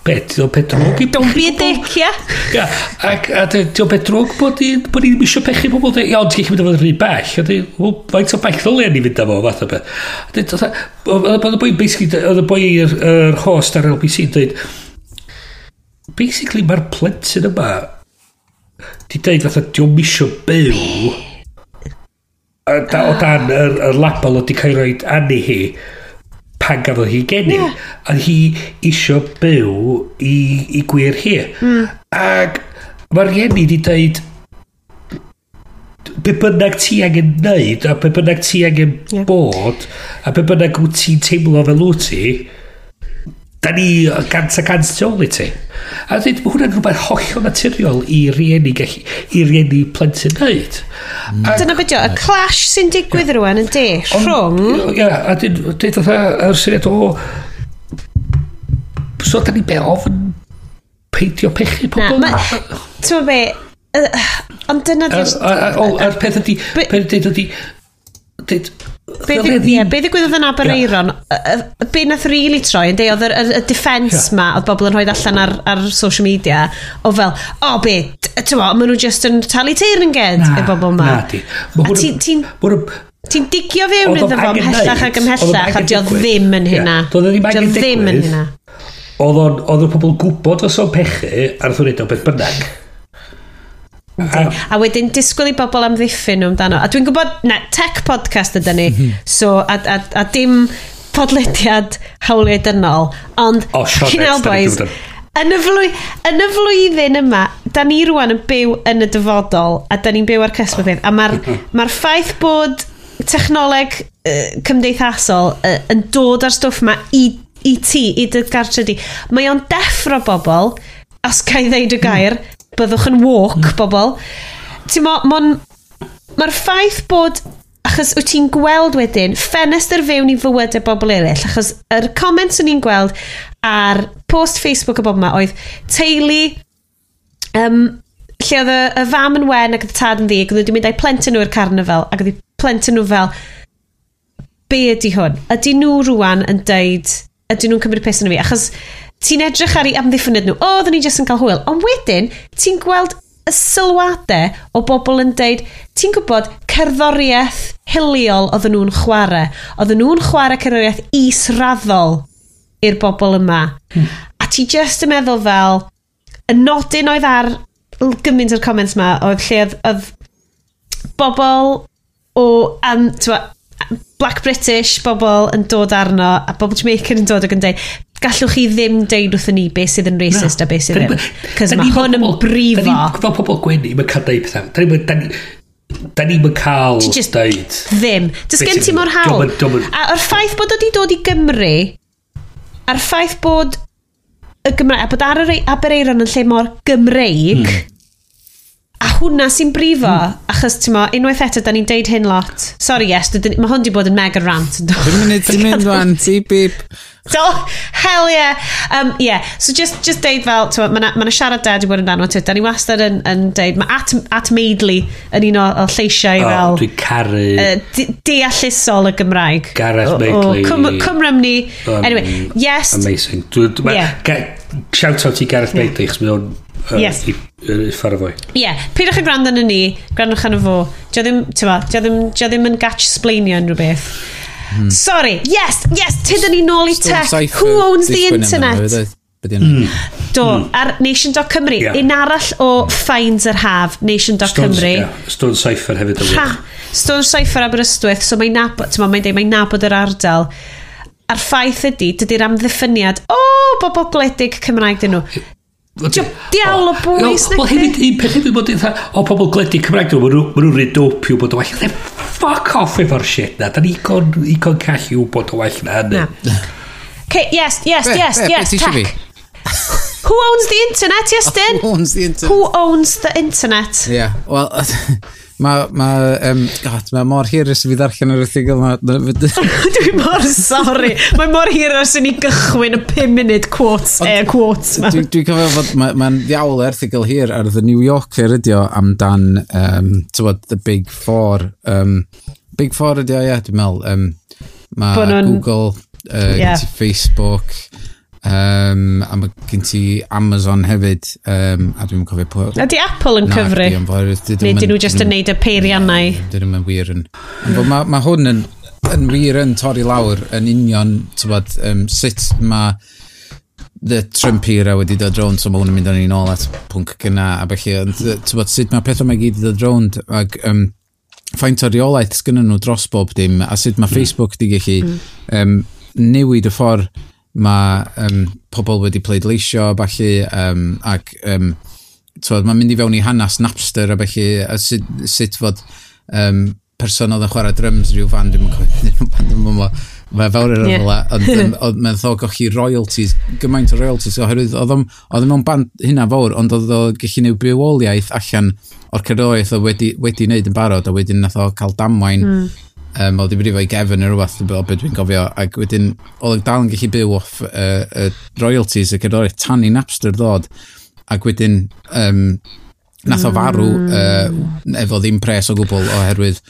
Be, ti'n o'n peth drwg i
bewn Be a dick, ia?
Ia, ac ti'n o'n peth drwg bod ni ddim eisiau pechu pobl, iawn, ti'n gallu mynd o'n rhy bell, a ti'n, wel, faint o bell ddolio ni fynd â fo, fath o beth. Oedd e, y boi, basically, oedd y boi yr host ar LBC yn dweud, basically, mae'r plentyn yma, di dweud fatha, ti'n o'n misio byw, o dan yr label oedd di cael ei roed anu hi, pan gafodd hi geni.
Yeah.
A hi isio byw i, i gwir hi. Mm. Ac mae'r geni di dweud be bynnag ti angen neud a be bynnag ti angen
yeah.
bod a be bynnag wyt ti'n teimlo fel wyt ti da ni gant a gant tu ôl i ti. A dweud, mae hwnna'n rhywbeth hollol naturiol i rieni, gallu, i rieni plentyn neud. Mm.
Dyna beth y clash sy'n digwydd yeah. rwan yn de, rhwng...
Ie, yeah, a dweud, oedd yr syniad o... So, da ni be ofn peidio pechu pobl.
Na, ma... Ti'n be... Ond dyna...
Ar peth ydi... Peth ydi... Dweud,
Be ddigwyddodd yn Abereiron? Be nath really troi yn deud, oedd y defence ma, oedd bobl yn rhoi allan ar, ar social media, o fel, o be, tywa, maen nhw just yn talu teir yn ged, y bobl ma.
Na, di.
Ti'n digio fewn iddo fo ymhellach ac ymhellach, a
diodd
ddim yn hynna.
Diodd ddim
yn hynna.
Oedd y pobl gwybod os o'n pechu ar ddwrnod o beth bynnag Yndi.
A wedyn disgwyl i bobl amddiffyn nhw amdano. A dwi'n gwybod, na, tech podcast ydy ni. so, a, a, a dim podlediad hawliau dynol. Ond,
oh, Cynal
Boys, yn y, flwy, yn y flwyddyn yma, da ni rwan yn byw yn y dyfodol, a da ni'n byw ar cysbydd hyn. A mae'r (laughs) ma ffaith bod technoleg uh, cymdeithasol uh, yn dod ar stwff ma i, i ti, i dy gartre di, mae o'n deffro bobl, os gael ddeud y gair, mm byddwch yn walk, mm. bobl. Ti'n mo, mo'n... Mae'r ffaith bod... Achos wyt ti'n gweld wedyn ffenestr fewn i fywyd y bobl eraill, achos yr comments o'n i'n gweld ar post Facebook y bobl yma oedd teulu um, lle oedd y, y fam yn wen ac oedd y tad yn ddig, oedd wedi mynd â'i plentyn nhw i'r carnifal ac oedd i plentyn nhw fel be ydy hwn? Ydy nhw rwan yn deud ydyn nhw'n cymryd pes yn fi? Achos ti'n edrych ar ei amddiffyniad nhw, o, oedden ni jyst yn cael hwyl. Ond wedyn, ti'n gweld y sylwadau o bobl yn deud, ti'n gwybod, cerddoriaeth hiliol oedden nhw'n chwarae. Oedden nhw'n chwarae cerddoriaeth israddol i'r bobl yma. Hmm. A ti jyst yn meddwl fel, y nodyn oedd ar gymaint o'r comments yma, oedd lle oedd, oedd bobl o, um, twa, black British bobl yn dod arno a bobl Jamaican yn dod ac yn dweud gallwch chi ddim deud wrthyn ni beth sydd yn racist no. a beth sydd ddim. cos mae hwn yn brifo.
da ni fel pobl gwenu mae'n cael deud pethau da ni'n da ni, da ni'n cael deud
ddim. Dys gen ti mor hawl a o'r ffaith bod o wedi dod i Gymru a'r ffaith bod y Gymraeg a bod ar yr Abereiron yn lle mor Gymreig
mm
A hwnna sy'n brifo, mm. achos ti'n mo, unwaith eto, da ni'n deud hyn lot. Sorry, yes, mae hwn di bod yn mega rant.
Dwi'n mynd, ti'n mynd (laughs) fan, ti bip.
Do, hell yeah. Um, yeah, so just, just deud fel, ti'n mo, mae yna siarad da i bod yn dan o da ni wastad yn, yn deud, mae at, at meidlu yn un o, o lleisiau
oh,
fel...
Dwi'n caru...
Uh, deallusol y Gymraeg.
Gareth
oh, Meidlu.
Oh,
Cymrym ni.
Um,
anyway, yes.
Amazing. Dwi, dwi,
yeah.
Shout out i Gareth Meidlu, chos mae o'n
Yes.
Ffarafoi.
Ie, yeah. peidiwch y gwrando yn ni, gwrandwch yn fo. Dio ddim, tyfa, dio ddim, dio ddim yn gatch sblaenio unrhyw beth. Hmm. Sorry, yes, yes, tydyn ni nôl i tech. Who owns the internet? Mm. Do, mm. ar nation.cymru.
Yeah.
Un arall o finds yr haf, nation.cymru. Yeah.
Stone Cipher hefyd.
Ha, Stone Cipher Aberystwyth, so mae'n nabod, mae'n ma deud, mae'n nabod yr ardal. A'r ffaith ydy, dydy'r amddiffyniad, o, oh, bobl gwledig Cymraeg dyn nhw. Diawl o bwys.
Wel, hefyd, un peth hefyd bod eitha, o pobl gledu Cymraeg, maen nhw'n rhaid dopio bod o well. Fuck off efo'r shit na. Da ni igon, igon call i wybod o well na hynny.
Okay, yes, yes,
be,
yes,
be,
yes, tac. Who owns the internet, yes, (laughs) Who
owns the internet?
Who owns the internet?
Yeah, well, (laughs) Mae, ma, um, god, mae mor hir ys i fi ddarllen yr erthigol yma. (laughs)
Dwi mor sori. Mae mor hir hirus i ni gychwyn y 5 munud quotes, air quotes yma.
Dwi'n dwi cofio fod mae'n ma ddiawl erthigol hir ar The New Yorker ydi o amdan, um, tywod, The Big Four. Um, Big Four ydi o, ie, yeah, dwi'n meddwl. Um, mae Google, uh, yeah. Facebook, Um, a mae gen ti Amazon hefyd, um, a dwi'n cofio pwy...
Ydy Apple yn
na, cyfri? Di, fawr,
Neu dyn nhw just yn neud y peiriannau?
Dyn nhw'n wir yn... Mae ma hwn yn, yn wir yn torri lawr yn union, tybod, um, sut mae the Trump era wedi dod rownd, so mae hwn yn mynd â ni nôl at pwnc gyna, a felly, tybod, sut mae pethau mae gyd wedi dod rownd, ac um, faint o reolaeth sgynnyn nhw dros bob dim, a sut mae mm. Facebook di gallu um, hmm. newid y ffordd mae um, pobl wedi pleidleisio falle um, ac um, mae'n mynd i fewn i hanes Napster a felly a sut, sut fod um, person oedd yn chwarae drums rhyw fan dwi'n cofio (laughs) fan dwi'n mwyn Mae fawr yr yfla, (laughs) ond mae'n ddo gochi royalties, gymaint o royalties, oherwydd oedd o'n mewn band hynna fawr, ond oedd o'n gallu neud bywoliaeth allan o'r cerdoeth oedd wedi, wedi wneud yn barod, a wedyn nath o cael damwain mm um, oedd i brifo i gefn neu rhywbeth o beth dwi'n gofio ac wedyn oedd dal yn gallu byw off uh, uh, royalties y cerddoriaeth tan i Napster ddod ac wedyn um, nath o farw mm. uh, efo ddim pres o gwbl oherwydd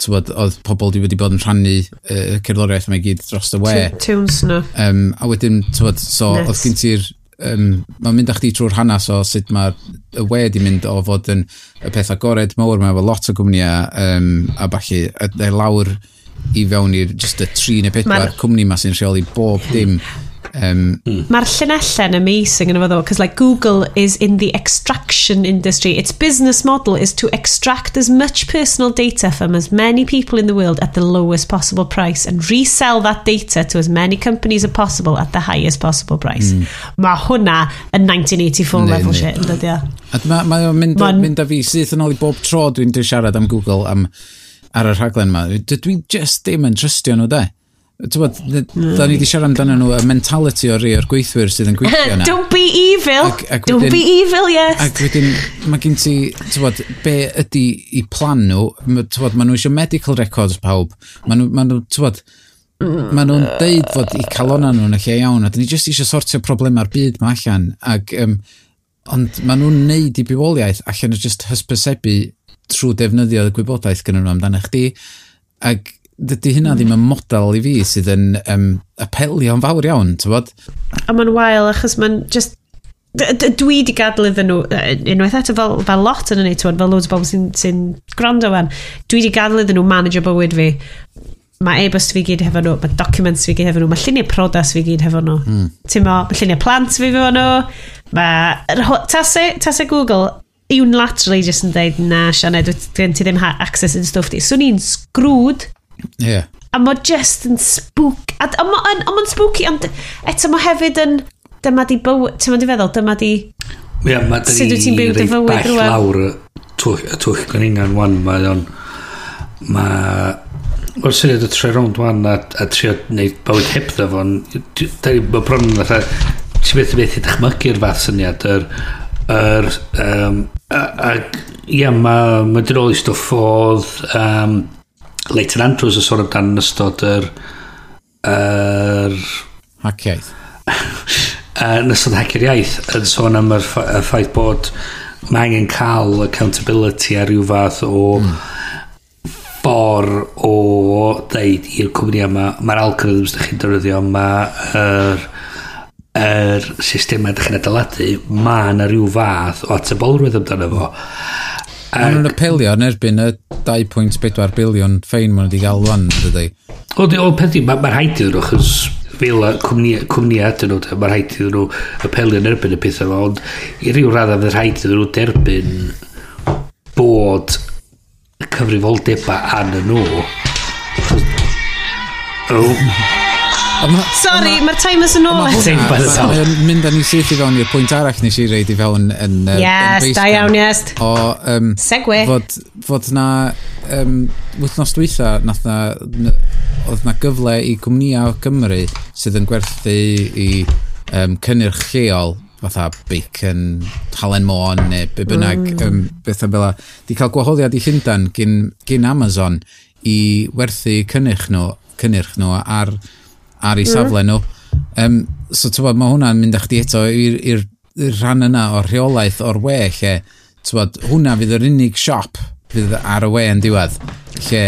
tywod, oedd pobl wedi bod yn rhannu uh, cerddoriaeth yma i gyd dros y we.
Tunes nhw.
Um, a wedyn, tywod, so
nice.
oedd gen ti'r um, mae'n mynd â chdi trwy'r hanes o sut mae'r y we di mynd o fod yn y peth agored mawr, mae efo lot o gwmnïau um, a falle, y lawr i fewn i'r just y tri neu pedwar cwmni ma sy'n rheoli bob dim. Um. Hmm.
Mae'r llinellen amazing yn efo because like Google is in the extraction industry. Its business model is to extract as much personal data from as many people in the world at the lowest possible price and resell that data to as many companies as possible at the highest possible price. Mm. Mae hwnna yn 1984
ne,
level
ne.
shit, yn
dydio. Mae ma o'n mynd,
ma
mynd â fi syth yn ôl i bob tro dwi'n siarad am Google am, ar y rhaglen yma. Dwi'n just dim yn trystio nhw, de. Dwod, da ni wedi siarad amdano nhw y mentality o rei o'r gweithwyr sydd yn gweithio (laughs) yna.
Don't be evil!
Ac, ac
Don't
wedyn,
be evil, yes!
Ac wedyn, mae gen ti, tywod, be ydy i plan nhw, tywod, maen nhw eisiau medical records pawb, maen nhw, maen nhw tywod, maen nhw'n deud fod i calona nhw yn y lle iawn, a dyn ni jyst eisiau sortio problemau'r byd mae allan, ac, um, ond maen nhw'n neud i bywoliaeth allan o jyst hysbysebu trwy defnyddio y gwybodaeth gyda nhw amdano chdi, ac dydy hynna ddim yn model i fi sydd yn um, apelio'n fawr iawn, ti'n bod?
A mae'n wael achos mae'n just dwi di gadw iddyn nhw unwaith eto fel, fel lot yn y neud fel loads o bobl sy'n sy gwrando fan dwi di gadw iddyn nhw manager bywyd fi mae e-bost fi gyd hefo nhw mae documents fi gyd hefo nhw mae lluniau prodas fi gyd hefo nhw mm. ti'n mo mae lluniau plant fi hefo nhw mae tasau tase Google unilaterally just yn dweud na Sianed gen ti ddim ha access i'n stwff di swn i'n
sgrwd Yeah.
A mae just yn spook... A, a mae'n ma spooky, ond eto mae hefyd yn... Dyma di bywyd... Ti'n mynd feddwl, dyma di...
Ie, yeah,
mae dyn ni byw dy fywyd rwan.
lawr y twch gyningan wan, mae o'n... Mae... O'r syniad y tre rownd wan a, a trio gwneud bywyd heb dda fo'n... Mae bron yn fatha... Ti'n beth i beth i ddechmygu'r fath syniad, yr... yr um, a, a, ia, mae ma dyn ôl i stwff oedd... Um, Leighton Andrews yn sôn amdan yn ystod yr... yr
Haciaeth. (laughs)
yn ystod hacio'r iaith yn sôn am y ffaith bod mae angen cael accountability a rhyw fath o mm. o ddeud i'r cwmni yma mae'r algorithms ydych chi'n defnyddio mae'r er systemau ydych chi'n adeiladu mae yna rhyw fath o atebolrwydd amdano fo
Mae nhw'n apelio yn erbyn y 2.4 biliwn ffein maen nhw wedi gael wan, dydy.
O, o peth i, mae'r ma rhaid iddyn nhw, chys fel cwmnïa ydyn nhw, mae'r rhaid iddyn nhw apelio yn erbyn y pethau yma, ond i ryw raddau fydd rhaid iddyn nhw derbyn bod y cyfrifoldebau an y nhw. Oh.
Sorry, mae'r timers yn ôl.
Mae'n mynd â ni syth i fewn i'r pwynt arall nes i reid i fewn yn...
Yes, da iawn, yes.
O, um,
Segwe.
Fod, fod na... Um, wythnos dwytha, nath na, oedd na gyfle i cwmnïa Cymru sydd yn gwerthu i um, cynnyrch lleol fatha bacon, halen môn neu be bynnag mm. um, bethau fel di cael gwahoddiad i Llundain gyn, gyn Amazon i werthu cynnyrch nhw, cynnyrch nhw ar ar eu safle mm-hmm. nhw. Um, so, ti'n bod, mae hwnna'n mynd â chdi eto i'r rhan yna o'r rheolaeth o'r we, lle, ti'n bod, hwnna fydd yr unig siop fydd ar y we yn diwedd, lle...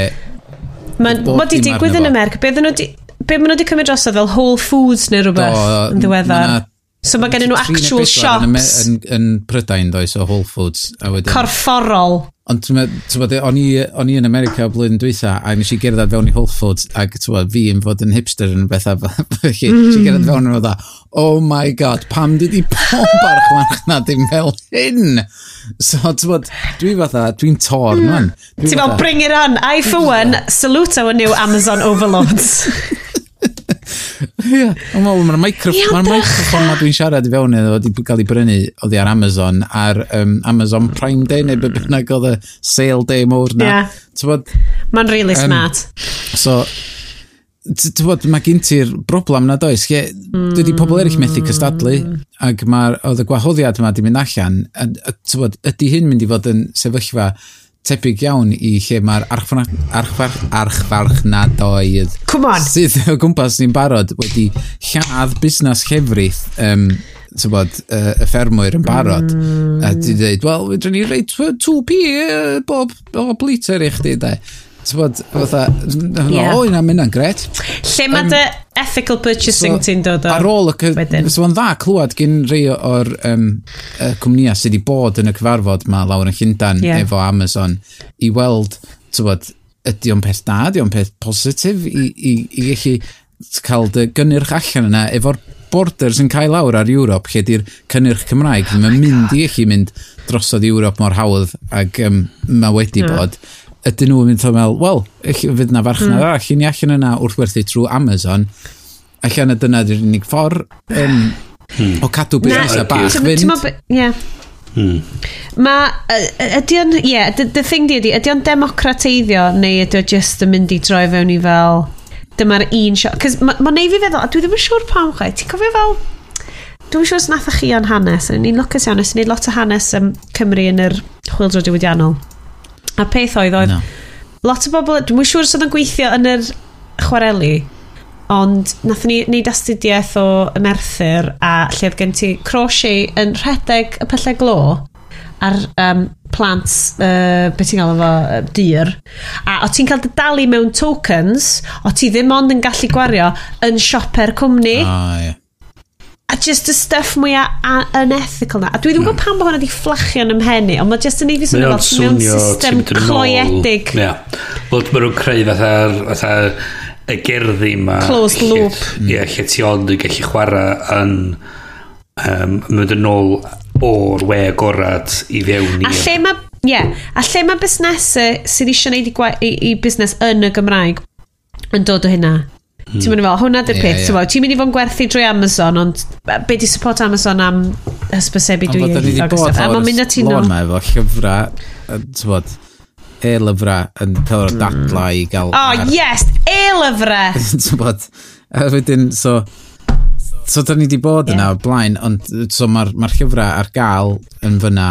Mae'n bod
i
digwydd yn America, be nhw di... Be maen nhw wedi cymryd drosodd fel Whole Foods neu rhywbeth
Do,
yn ddiweddar? So mae gen nhw actual
shops. Yn, yn, yn Prydain, does, o Whole Foods. A wedyn...
Corfforol.
Ond tywed, o'n i, o'n i yn America o blwyddyn dwytha, a nes i gerdded fewn i Whole Foods, ac tywed, fi yn fod yn hipster yn bethau, a felly, (laughs) nes i mm. gerdded fewn yn dda, oh my god, pam dydi (laughs) pob ar na dim fel hyn? So, ti'n tywed, dwi fatha, dwi'n tor, mm. man. Dwi
Ti'n fel, bring it on, I for one, salute our new Amazon overlords. (laughs)
Ie, ond wel, mae'r microffon ma dwi'n siarad i fewn iddo wedi cael ei brynu oddi ar Amazon, ar um, Amazon Prime Day, neu beth bynnag oedd y sale day mowr na. Yeah.
Mae'n really
um,
smart.
So, ti'n bod, mae gen ti'r broblem na does. Ie, dydy pobl eraill methu cystadlu, mm. ac mae'r oedd y gwahoddiad yma di mynd allan, a, a, ydy hyn mynd i fod yn sefyllfa tebyg iawn i lle mae'r archfarch, archfarchnadoedd sydd o gwmpas ni'n barod wedi lladd busnes llefrith um, bod, uh, y ffermwyr yn barod. Mm. a di dweud, wel, fedrwn ni reid 2p uh, bob, bob liter i chdi de. Tybod, fatha, o, yna mynd gret.
Lle mae dy ethical purchasing
so,
ti'n dod o?
Ar ôl y
cyfnod,
so yn dda clywed gyn rhai o'r um, cwmnïau sydd wedi bod yn y cyfarfod ma lawr yn Llundain
yeah.
efo Amazon i weld, tybod, ydy o'n peth da, ydy o'n peth positif i, i, i gallu cael dy gynnyrch allan yna efo'r borders yn cael lawr ar Ewrop lle di'r cynnyrch Cymraeg oh mae'n mynd i allu mynd drosodd Ewrop mor hawdd ac um, mae wedi yeah. bod ydyn nhw'n mynd o'n meddwl, wel, fydd na farchnad mm. arall, i ni allan yna wrth werthu trwy Amazon, allan y dyna di'r unig ffordd um, hmm. o cadw busnes
y bach
fynd.
Ie. Hmm. Mae, ydy o'n, ie, the, the thing di ydy, ydy o'n democrateiddio neu ydy o just yn mynd i droi fewn i fel, dyma'r un siot, cos mae'n ma neud fi feddwl, a dwi ddim yn siŵr pam chai, ti'n cofio fel, dwi'n siŵr os nath chi o'n hanes, ni'n lwcus iawn, nes ni'n lot o hanes um, Cymru yn yr chwildro diwydiannol. A peth oedd oedd...
No.
Lot o bobl, dwi'n siŵr sydd yn gweithio yn yr chwareli, ond nath ni wneud astudiaeth o ymerthyr a lle oedd gen ti crochet yn rhedeg y pyllau glo ar um, plant, uh, beth ti'n gael efo, uh, dyr. A o ti'n cael dy dalu mewn tokens, o ti ddim ond yn gallu gwario yn sioper cwmni.
Ah, yeah
a just y stuff mwyaf unethical na. A dwi ddim yn gwybod hmm. pam bod hwnna di fflachio yn ymhenni ond mae just yn ei fi swnio fel mewn system cloiedig
ie. Wel mae nhw'n creu fatha fatha y gerddi ma
closed loop.
ie lle ti ond yn gallu chwarae yn um, mynd yn ôl o'r we agorad i fewn i
a lle mae Ie, yeah. a lle mae busnesau sydd eisiau gwneud i, i, i busnes yn y Gymraeg yn dod o hynna? Ti'n mynd i fel, hwnna dy'r
yeah,
peth,
yeah.
ti'n mynd i fod yn gwerthu drwy Amazon, ond be di support Amazon am hysbysebu dwi
ei ddweud. Ond bod
yn mynd at
lôn ma efo llyfrau, ti'n bod, e-lyfrau yn cael o'r mm. dadlau i gael... Oh,
yes! E-lyfrau! (laughs)
ti'n bod, a wedyn, so, so da ni wedi bod yna o blaen, ond so mae'r ma llyfrau ar gael yn fyna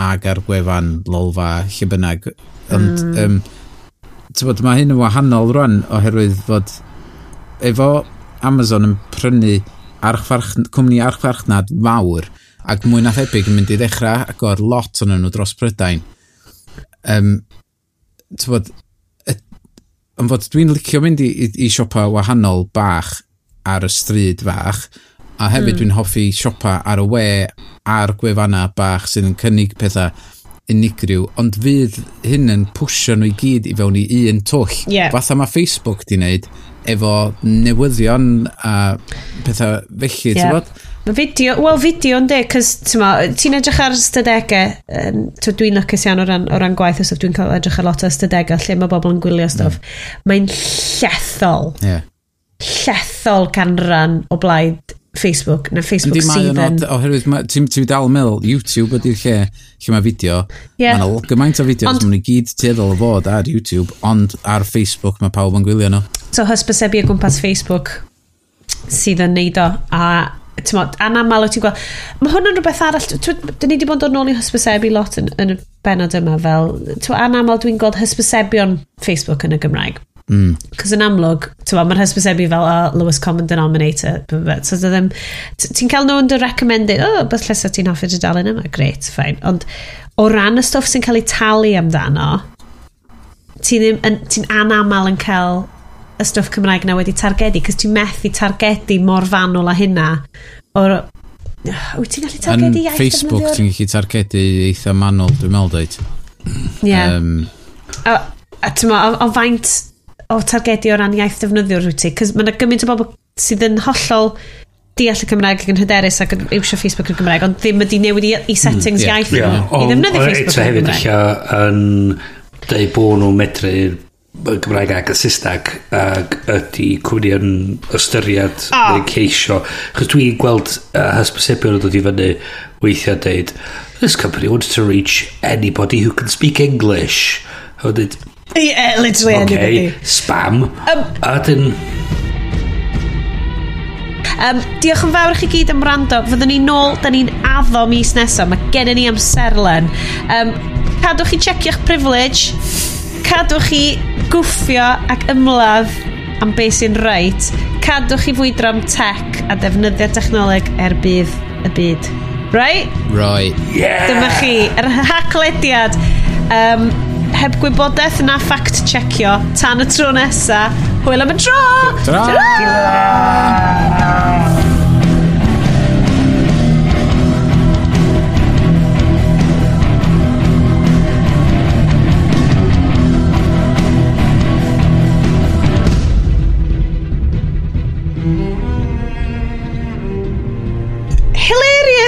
ag ar gwefan lolfa lle bynnag. Ond, mm. um, ti'n bod, mae hyn yn wahanol rwan oherwydd fod efo Amazon yn prynu archfarch, cwmni archfarchnad fawr ac mwy na thebyg yn mynd i ddechrau agor lot o'n nhw dros Prydain. Um, bod, yn fod dwi'n licio mynd i, i, i siopa wahanol bach ar y stryd fach a hefyd mm. dwi'n hoffi siopa ar y we a'r gwefanna bach sydd yn cynnig pethau unigryw, ond fydd hyn yn pwysio nhw i gyd i fewn i un twll.
Yeah.
Fatha mae Facebook di wneud, efo newyddion a pethau felly,
yeah.
ti'n bod?
Mae fideo, wel fideo yn de, cys ti'n edrych ar ystadegau, um, dwi'n lycus iawn o ran, o ran gwaith os dwi'n cael edrych ar lot o ystadegau lle mae bobl yn gwylio stwff. Mm. Mae'n llethol.
Yeah
llethol canran o blaid Facebook na Facebook
Yndi,
sydd
yn... Oherwydd, ti'n ti dal yn meddwl, YouTube ydy'r lle lle mae fideo.
Yeah.
Mae gymaint o fideos,
ond...
maen nhw gyd tueddol o fod ar YouTube, ond ar Facebook mae pawb yn gwylio nhw.
So hysbysebu o gwmpas Facebook sydd yn neud o, a ti'n modd anamal o ti'n gweld... Mae hwn yn rhywbeth arall, dyn ni wedi bod yn ôl i hysbysebu lot yn, yn y benod yma fel... Tw, anaml dwi'n gweld hysbysebion Facebook yn y Gymraeg.
Mm.
Cos yn amlwg, mae'r hysbysebu fel a lowest common denominator. So, ddim... Ti'n cael nhw'n dy recommended, oh, beth llesa ti'n hoffi dy dalen yma? Great, fine. Ond o ran y stwff sy'n cael ei talu amdano, ti'n ti anamal yn cael y stwff Cymraeg na wedi targedu, cos ti'n methu targedu mor fanwl a hynna. O'r... Wyt ti'n gallu targedu iaith?
Yn
Facebook
ti'n gallu targedu eitha manwl, dwi'n meddwl dweud.
Ie. Yeah.
Um,
a, a ti'n o, o faint o targedu o ran iaith defnyddiwr wyt ti. Cys mae yna gymaint o bobl sydd yn hollol deall y Cymraeg ac yn hyderus ac yn iwsio Facebook yn Gymraeg, ond ddim ydi newid i, i mm, settings
mm,
yeah,
iaith
yeah. i ddefnyddio Facebook yn Gymraeg.
Hefyd eich yn dweud bod nhw'n medru Gymraeg ac y Saesneg ac ydy cwmni yn ystyried
oh.
neu ceisio. Chos dwi'n gweld uh, hysbysebion yn dod i fyny weithiau dweud, this company wants to reach anybody who can speak English. A dweud,
Yeah, literally
okay.
anybody.
Spam. Um, a dyn...
Um, diolch yn fawr i chi gyd am rando. Fyddwn ni nôl, da ni'n addo mis nesaf. Mae gennym ni amserlen. Um, cadwch chi checio'ch privilege. Cadwch chi gwffio ac ymladd am beth sy'n reit. Cadwch chi fwydro am tech a defnyddio technoleg er bydd y byd. Right?
Right. Yeah!
Dyma chi, yr er haclediad. Um, heb gwybodaeth na fact checio tan y tro nesa hwyl am y tro!
Ta-ra!
Ta-ra!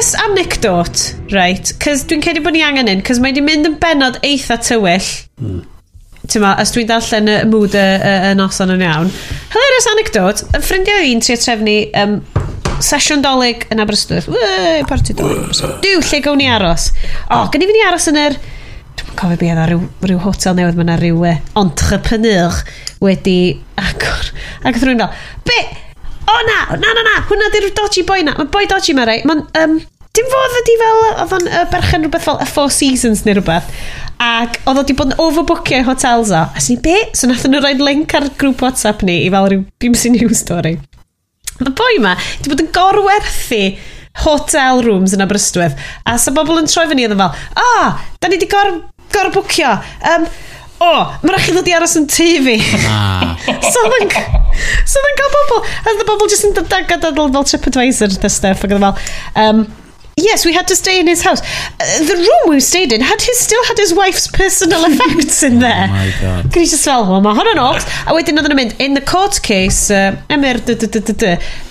this anecdote, right, cys dwi'n credu bod ni angen un, cys mae di mynd yn benod eitha tywyll. Hmm. Ti'n ma, os dwi'n darllen y mood y, y, y noson yn iawn. Hilarious anecdote, y ffrindiau un tri trefnu um, sesiwn dolyg yn Aberystwyth. Wee, party dolyg. Dyw, lle gawn ni aros? O, ah. oh, gynnu fi ni aros yn yr... Dwi'n cofio beth ar ryw, ryw hotel newydd, mae yna ryw e, entrepreneur wedi agor. Ac oedd rhywun fel, be, O na, na, na, na, hwnna di'r dodgy boi na. Mae boi dodgy ma rei. Mae'n, um, dim fodd ydi fel, oedd o'n uh, berchen rhywbeth fel y Four Seasons neu rhywbeth. Ac oedd o wedi bod yn overbookio i hotels o. A sy'n be? So nath nhw roed link ar grŵp WhatsApp ni i fel rhyw BBC News story. Mae boi ma wedi bod yn gorwerthu hotel rooms yn Aberystwyth. A sa bobl yn troi fyny oedd yn fel, o, oh, da ni wedi gor, gorbwcio. Um, o, oh, mae'n rhaid i ddod i aros yn tu
fi. (laughs)
So oedd yn so cael bobl, a oedd y bobl jyst yn dod ag fel TripAdvisor the stuff, ac oedd e fel, um, Yes, we had to stay in his house. Uh, the room we stayed in had his, still had his wife's personal (laughs) effects in there.
Oh my god.
Gwni just fel, well, mae hwn yn ox. A wedyn oedden yn mynd, in the court case, uh, Emyr,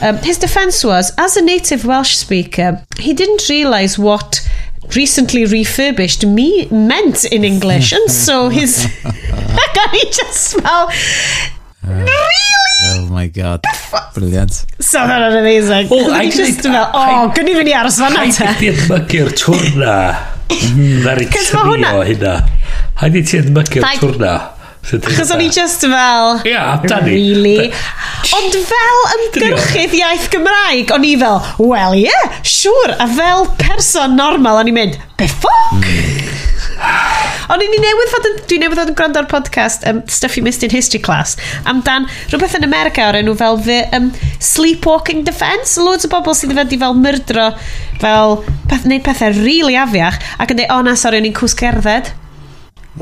um, his defence was, as a native Welsh speaker, he didn't realise what recently refurbished me meant in English, and (laughs) so his (laughs) can he just smell uh, really?
Oh my god, brilliant!
Something amazing.
Oh, I
just smell. Oh, I, gwni fynd i aros
fan at.
Haid
i'r mygyr twrna.
Na'r i
trio hynna. Haid i ti'n
mygyr
twrna.
Achos o'n i just fel...
Ia, yeah,
Really? Ond fel ymgyrchydd iaith Gymraeg, o'n i fel, well ie, yeah, siwr. A fel person normal, o'n i'n mynd, be ffoc? (sighs) o'n i'n newydd fod yn, Dwi'n newydd fod yn gwrando ar podcast um, Stuff You Missed in History Class amdan rhywbeth yn America o'r enw fel the, um, Sleepwalking defence. loads o bobl sydd wedi fel myrdro fel peth, neud pethau rili really afiach ac yn dweud o na sori o'n i'n cwsgerdded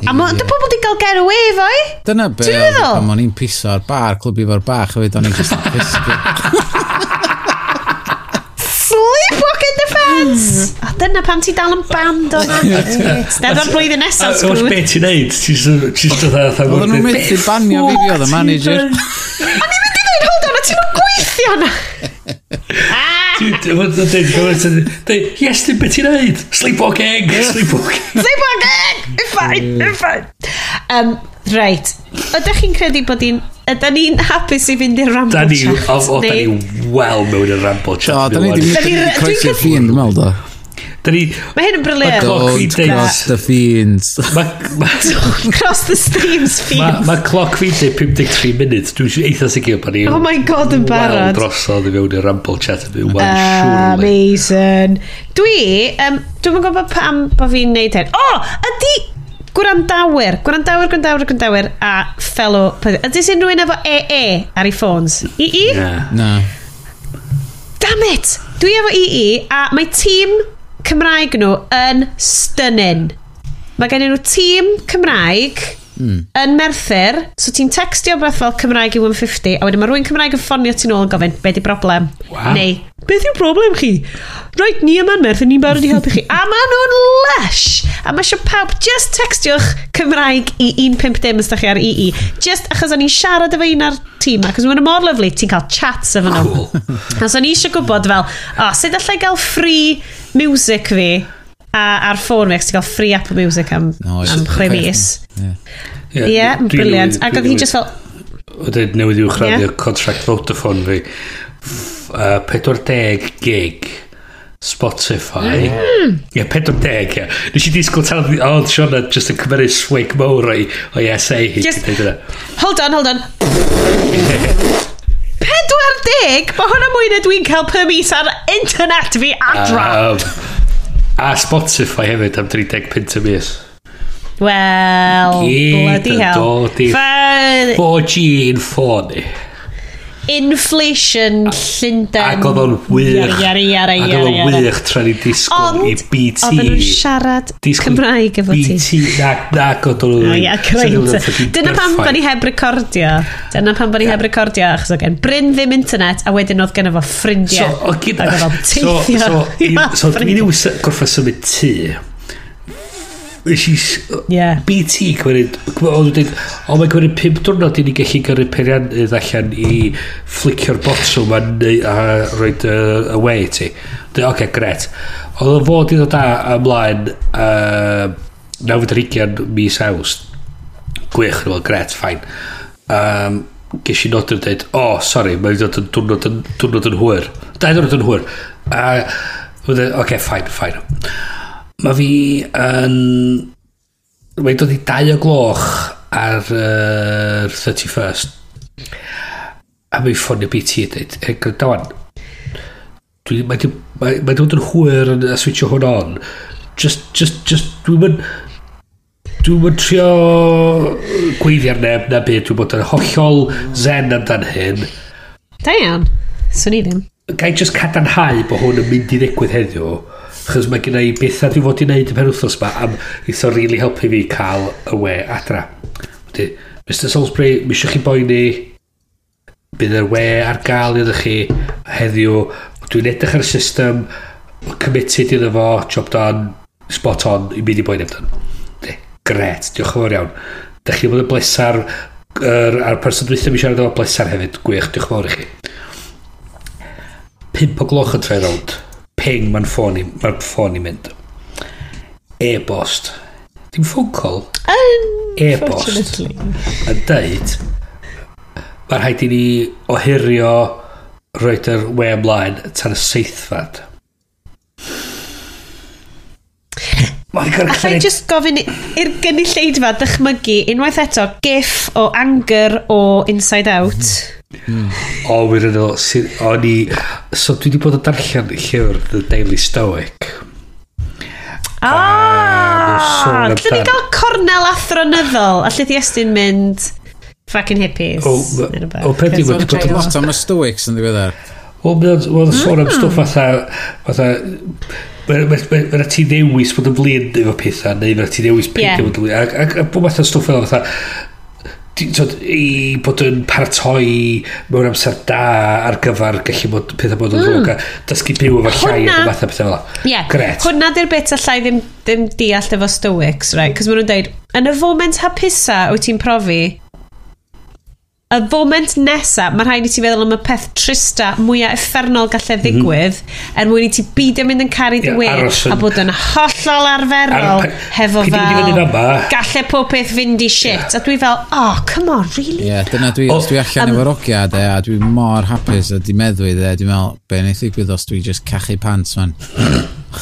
A ma, dy pobl di gael getaway e efo i?
Dyna be,
Ti'n meddwl?
pan o'n i'n piso ar bar, clwb i fo'r bach, a fyd o'n i'n just (laughs) yn pisgu.
Sleepwalk in the fence! A dyna pam ti dal yn band o'n (laughs) Ned o'r blwyddyn nesaf, A
oes
sgrwy.
beth ti'n neud? Ti'n dod a tha
Oedden nhw'n mynd i banio fi fi oedd y manager.
O'n i'n mynd i ddweud, hold on, a ti'n nhw'n gweithio na? (laughs)
Yes, dim beth i'n neud. Sleepwalking. Sleepwalking.
Sleepwalking! It's fine, mm. it's fine. Um, right. Ydych chi'n credu bod i'n... Ydych ni'n hapus i fynd i'r ramble chat?
Da ni, o, da ni wel mewn i'r ramble chat.
Da ni wedi mynd
i'r
croesi'r ffin, dwi'n meddwl
da. Ni,
mae hyn yn briliant.
Don't cross the fiends.
Ma, ma, (laughs)
cross the streams (laughs)
fiends.
Mae
ma cloc fi'n dweud 53 munud. Dwi'n eitha sicr bod ni...
Oh my god, yn barod.
Wel drosodd i fewn i'r ramble chat yn well, uh,
Amazing. Dwi, um, dwi'n gwybod pam bod fi'n neud hyn. O, oh, ydi gwrandawyr, gwrandawyr, gwrandawyr, gwrandawyr a fellow... Ydy sy'n rhywun efo EE ar ei ffôns? EE?
Na.
Damn it! Dwi efo EE a mae tîm Cymraeg nhw yn stunning. Mae gen nhw tîm Cymraeg mm. yn Merthyr, so ti'n textio beth fel Cymraeg i 150, a wedyn mae rhywun Cymraeg yn ffonio ti'n ôl yn gofyn, be di broblem?
Wow.
Neu, beth yw'r broblem chi? Reit, ni yma'n merth, ni'n barod i helpu chi. A maen nhw'n lush! A mae eisiau pawb just textiwch Cymraeg i 150 os da chi ar EE. Just achos o'n i'n siarad efo un ar tîm, achos mae'n mor lyflu, ti'n cael chats efo nhw.
Cool. (laughs)
Os o'n i eisiau gwybod fel, o, sut allai gael free music fi a, ar ffôn fi, achos ti'n cael free Apple Music am,
no,
am chwe mis.
Ie,
briliant. Ac oedd hi just fel...
Oedd e'n newydd i'w chraddio
yeah.
contract Vodafone fi uh, 40 gig Spotify. Mm. Ie, yeah, 40, ie. Nes i disgwyl tan, o, oh, Siona, Just yn cymryd swig mowr o'i, o'i SA hi.
just, Hold on, hold on. 40? Mae hwnna mwy na dwi'n cael permis ar internet fi adra.
Um, a Spotify hefyd am 30 pint y mis.
Wel, bloody hell.
Dod i 4G yn ffôn ni.
Inflation Llundain.
Ac oedd o'n wych.
Iari, iari, iari.
Ac oedd o'n wych tra ni disgwyl i BT.
Ond, oedden nhw'n siarad Cymraeg efo ti.
BT, ac oedd o'n...
O ia, great. Dyna pam bod ni heb recordio. Dyna pam bod ni heb recordio, achos oedd gen Bryn ddim internet, a wedyn oedd gen efo ffrindiau.
So, o gyd...
Ac oedd o'n teithio.
So, so, (laughs) so,
so,
so, so, so, so, so, so, so,
yeah.
BT cymryd oedd wedi o mae'n cymryd 5 diwrnod i ni gallu gyrru peiriannydd allan i flicio'r botwm a, a rhoi uh, away ti. Oce okay, gret. Oedd yn fod i ddod a ymlaen uh, 920 mis awst. Gwych yn gret ffain um, ges i nodyn dweud o oh, sori mae'n dod yn diwrnod yn, diwrnod yn hwyr. Da diwrnod yn hwyr. A uh, oce okay, ffain ffain Mae fi yn... Mae'n dod i dau o gloch ar uh, 31st. A mi ffonio BT i dweud, e, grydawan, mae dwi, mae, mae dod yn hwyr yn y switcho hwn on. Just, just, just, dwi'n mynd... Dwi'n mynd trio gweiddiau'r neb na byd, dwi'n bod yn hollol zen amdan hyn.
Da iawn, swn i ddim.
Gai just cadarnhau bod hwn yn mynd i ddigwydd heddiw achos mae gen i bethau dwi fod i wneud y pen wythnos ma am eitho rili really helpu fi cael y we adra. Wedi, Mr Salisbury, mi eisiau chi boeni, bydd yr we ar gael iddo chi heddiw. Dwi'n edrych ar y system, committed iddo fo, job done, spot on, i mynd i boen efdyn. Gret, diolch yn fawr iawn. Da chi bod yn blesar er, a'r person dwi'n ddim siarad o blesar hefyd. Gwych, diolch yn fawr i chi. 5 o gloch yn tre rownd ping mae'n ffôn i, mae'r ffôn i mynd. E-bost. Dim phone call. E-bost. A deud, mae'n rhaid i ni ohirio roed yr we ymlaen tan y seithfad.
A chai just gofyn i'r gynulleidfa dychmygu unwaith eto gif o anger o Inside Out.
Mm O, wir yn o, o'n i... So, dwi wedi bod yn darllen llyfr The Daily Stoic.
Ah! Dyn ni gael cornel athronyddol. A di Estyn mynd... Fucking hippies.
O, o peth i wedi bod... yn...
Lot am y Stoics yn ddiweddar.
O, mae'n sôn am stwff hmm. fatha... Fatha... Mae'n ti ddewis bod yn flin efo pethau, neu mae'n ti ddewis pethau bod yn flin. Ac bod fatha stwff fel fatha tod, i bod yn paratoi mewn amser da ar gyfer gallu bod pethau bod yn mm. a dysgu byw efo llai a efo o pethau fel
yeah.
Gret.
Hwna di'r bit allai ddim, ddim deall efo stoics, right? Cos maen nhw'n dweud, yn y foment hapusa wyt ti'n profi y foment nesa, mae rhaid i ti feddwl am y peth trista mwyaf effernol gallai ddigwydd, mm -hmm. er mwyn i ti beidio mynd yn carried
yeah,
away, a bod yn hollol arferol,
ar,
hefo fel, gallai pob peth fynd i shit, yeah. a dwi fel, oh, come on, really?
Ie, yeah, dyna dwi, oh, dwi allan um, efo rogiad, e, a dwi mor hapus, a di meddwi, e, dwi'n meddwl, be wneud ddigwydd os dwi just cachu pants, man.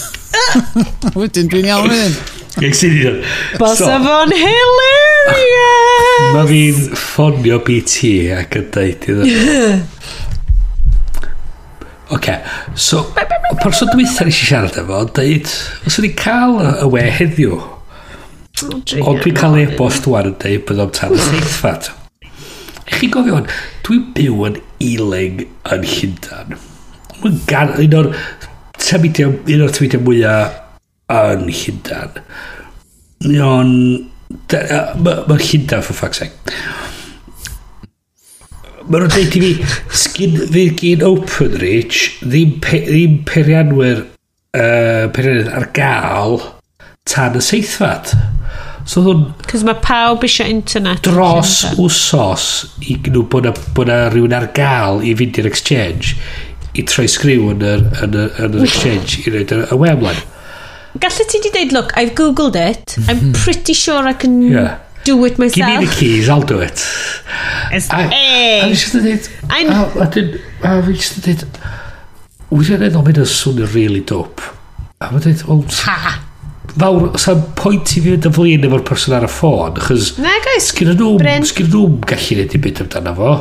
(laughs) Wedyn, dwi'n iawn wedyn.
Ex-Synion.
Bos so. fo'n hilyr!
Mae fi'n ffonio BT ac yn deud iddo. (laughs) Oce, so, y person dwytha nes i siarad efo, deud, os ydy cael y we heddiw, mm, ond dwi'n cael e-bost wan yn dweud bydd o'n tan y seithfad. Chi gofio hwn, dwi'n byw yn ileg yn Llundain. Mae'n gan, un o'r tymidiau, un o'r tymidiau mwyaf yn Llundain. Mae o'n Mae'n llundan for fuck's sake. Mae nhw'n dweud i fi, sgyn fi gyn open reach, ddim, pe, ddim perianwyr uh, perianwyr ar gael tan y seithfad. So hwn...
Cos mae pawb eisiau internet.
Dros wsos i nhw bod na, bod na rhywun ar gael i fynd i'r exchange i troi sgriw yn yr, yn yr, yn yr exchange i roed y y wemlaen
gallu ti di deud, look, I've googled it, I'm mm-hmm. pretty sure I can
yeah.
do it myself.
Give me the keys, I'll do it.
It's
a... A fi sy'n dweud... A fi sy'n dweud... Wyt ti'n edrych o'n mynd yn swnio really dope. A fi'n dweud, well...
Ha!
fawr, sa'n pwynt i fi fynd y flin efo'r person ar y ffôn, achos...
Na, gais.
Sgyn nhw gallu neud i byd amdano fo.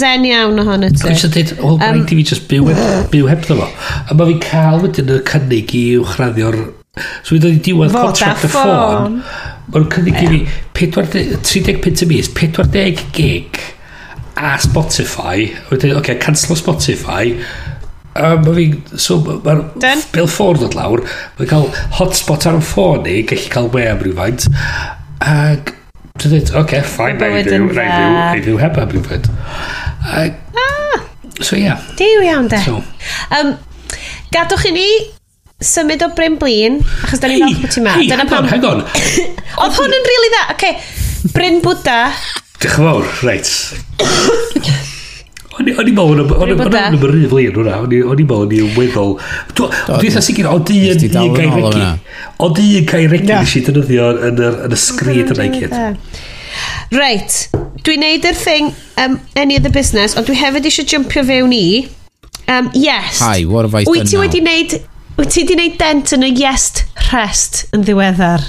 Zen iawn ohono ti.
Gais yn dweud, o, um, rhaid i fi just byw, byw heb fo. A mae fi'n cael wedyn y cynnig i uwchraddio'r So mi dod i diwedd contract y ffôn. Mae'n cynnig i fi 35 mis, 40 gig a Spotify. Wedyn, oce, okay, cancel o Spotify. Um, mae fi'n... so mae'r bil ffôn dod lawr, mae'n cael hotspot ar y ffôn ni, gallu cael we am rhywfaint. Ac, dwi'n dweud, oce, okay, ffain, na i fyw, na i fyw, na i fyw heb am rhywfaint. Ac, ah! so ia. Yeah.
Diw iawn de.
So.
Um, gadwch i ni symud o Bryn Blin, achos da ni'n
hey,
falch bod ti'n ma.
hei,
Dyna pam...
hang on. (laughs)
Oedd hwn yn really dda. Oce. Bryn Bwda
Diolch yn fawr, reit. O'n i meddwl, o'n i
bod i'n
meddwl yn rhy flin hwnna, o'n i i'n meddwl yn i'n weddol. Dwi'n eitha sicr, o di
yn cael
regi. O di yn cael regi nes i dynyddio yn y sgrid yna i gyd.
Reit, dwi'n neud yr thing, um, any of the business, ond dwi hefyd eisiau jumpio fewn i. Um, yes.
Hi, what have I done now?
Wyt ti wedi neud Wyt ti di wneud dent yn y yes rest yn ddiweddar?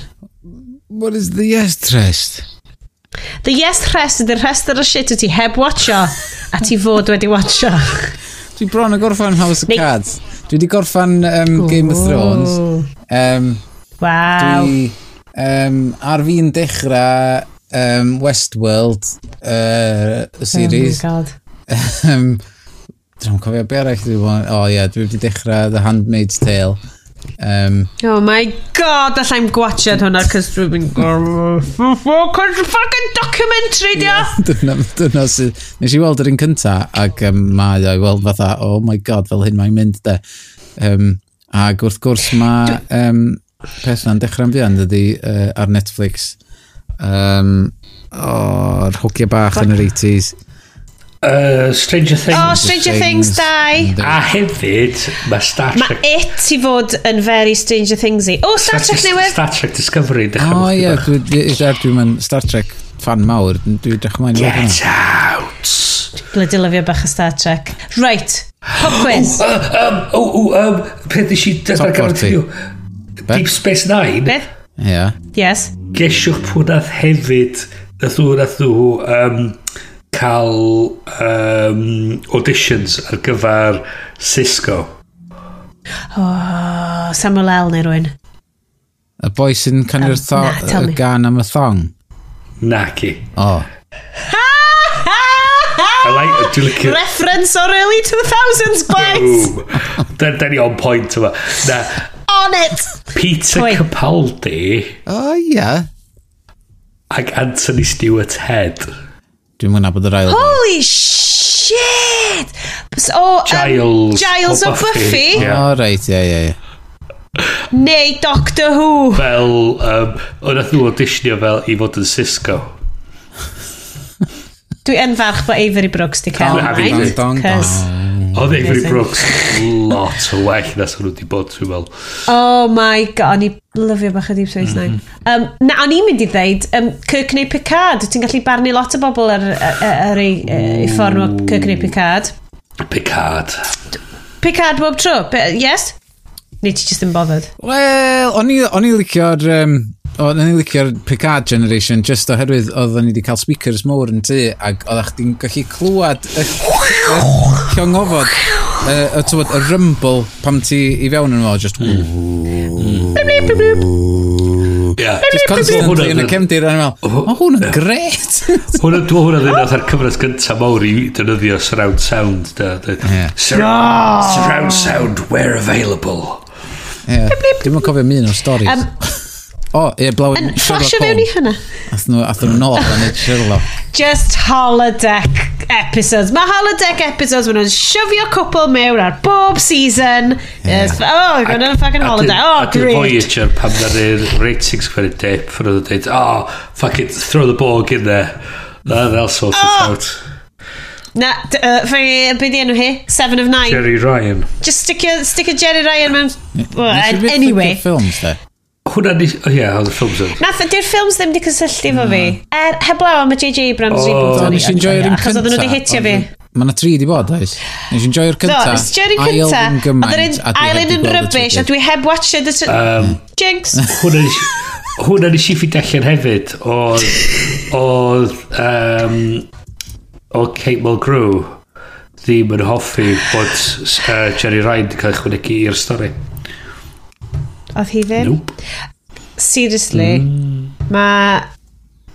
What is the yes rest?
The yes rest ydy'r rest ar y shit ti heb watcho a ti fod wedi watcho.
Dwi bron yn gorffan House of Cards. Dwi wedi gorffan um, Game of Thrones. Um,
wow.
Dwi, um, ar fi'n dechrau um, Westworld uh, series.
Oh my god.
um, Dwi'n cofio be arall dwi bod... O ie, dwi wedi dechrau The Handmaid's Tale. Um,
oh my god, allai'm gwachod hwnna, cos dwi'n mynd... Oh, cos fucking documentary, dio! (laughs)
Dyna, dyna sydd... Nes i weld yr un cynta, ac um, mae o'i weld fatha, oh my god, fel hyn mae'n mynd, de. Um, ac wrth gwrs mae um, Peth na'n dechrau'n fian, dydy, uh, ar Netflix. Um, o'r oh, bach yn yr 80s.
Uh, Stranger Things.
Oh, Stranger Things, Things 2.
A hefyd, mae Star Trek...
Mae it i fod yn very Stranger Things i. O, oh, Star, Trek newydd!
Star Trek Discovery,
dechrau. oh, ie, dwi'n mynd Star Trek fan mawr. Dwi'n dechrau mynd.
Get out!
Bloody lyfio bach o Star Trek. Right, pop quiz.
O, um, o, um, peth nes i dargan Deep Space Nine.
Beth?
Ie. Yeah.
Yes.
Gesiwch pwy nath hefyd, nath nhw, nath nhw, um, cael um, auditions ar gyfer Cisco.
Oh, Samuel L neu rwy'n.
Y boi sy'n canu'r
um, na,
gan am y thong?
Na, ci.
O. Oh.
I like, dwi'n licio...
Reference o'r early 2000s, boys!
Da, da ni on point yma. Na.
On it!
Peter
Pwy?
Capaldi.
O, oh. Yeah.
Ac Anthony Stewart Head.
Dwi'n mwyn abod yr ail.
Holy shit! O, Giles. Um,
Giles o
Buffy.
O, yeah. oh, reit, ie, ie, ie.
Neu Doctor Who.
Fel, um, o'n ath nhw auditionio fel i fod yn Cisco.
Dwi yn farch bod Avery Brooks di cael.
Dong,
dong,
dong, dong,
Cos Mm.
Oedd Avery Brooks lot o well nes hwnnw wedi bod, dwi'n meddwl.
Oh my god, o'n i lyfio bach o Deep Space Nine. Mm-hmm. Um, na, o'n i'n mynd i ddeud, um, Kirk neu Picard, ti'n gallu barnu lot o bobl ar, ar, ar ei, ei ffordd o Kirk neu Picard.
Picard.
Picard bob tro, yes? Neu ti just yn bothered?
Wel, o'n i licio'r... Um, oedd yn licio'r Picard Generation just oherwydd oedden ni wedi cael speakers mowr yn tu ac oeddech chi'n gallu clywed y llongofod y, y, y, y rumble pam ti i fewn yn fo just mm. mm.
Yeah.
Just constantly yn y cefndir yn fel, o hwn yn gret. (laughs)
Hwna, dwi'n hwnna ddyn nhw'n cyfres gyntaf mawr i defnyddio surround sound. Surround sound where available.
Dwi'n yn cofio mi'n o'r
storys.
O, oh, ie, yeah,
blawyn Sherlock Holmes. Yn fewn i hynna.
Ath nhw, athyn nhw nôl a neud Sherlock. (laughs)
Just holodeck episodes. Mae holodeck episodes maen nhw'n syfio cwpl mewn ar bob season. Yeah. Yes, oh, we're going on a fucking holiday. Oh, great.
A Voyager pam na ni'r ratings gwneud dip. Fyna nhw'n dweud, oh, fuck it, throw the bog in there. That, that'll sort
oh.
it out.
Na, uh, fe, be di enw hi? Seven of Nine.
Jerry Ryan.
Just stick a, stick a Jerry Ryan mewn... Well, anyway.
films, ffilms,
hwnna ni... O ie, oedd y ffilms yn.
Nath, dy'r ffilms ddim di cysylltu fo fi. Er, heblaw am y J.J. Abrams reboot. O,
nes i'n joio'r un
Achos oedden nhw di hitio fi.
Mae yna tri di bod, oes? Nes i'n joio'r cynta.
Nes i'n joio'r cynta. Oedd yr
ailen
yn rybys, a dwi heb watched y...
Um,
Jinx.
Hwna nes i ffid allan hefyd, oedd... oedd... Um, oedd Kate Mulgrew ddim yn hoffi bod uh, Jerry Ryan wedi cael ei ychwanegu i'r stori.
Oedd hi ddim?
Nope.
Seriously. Mm. Mae...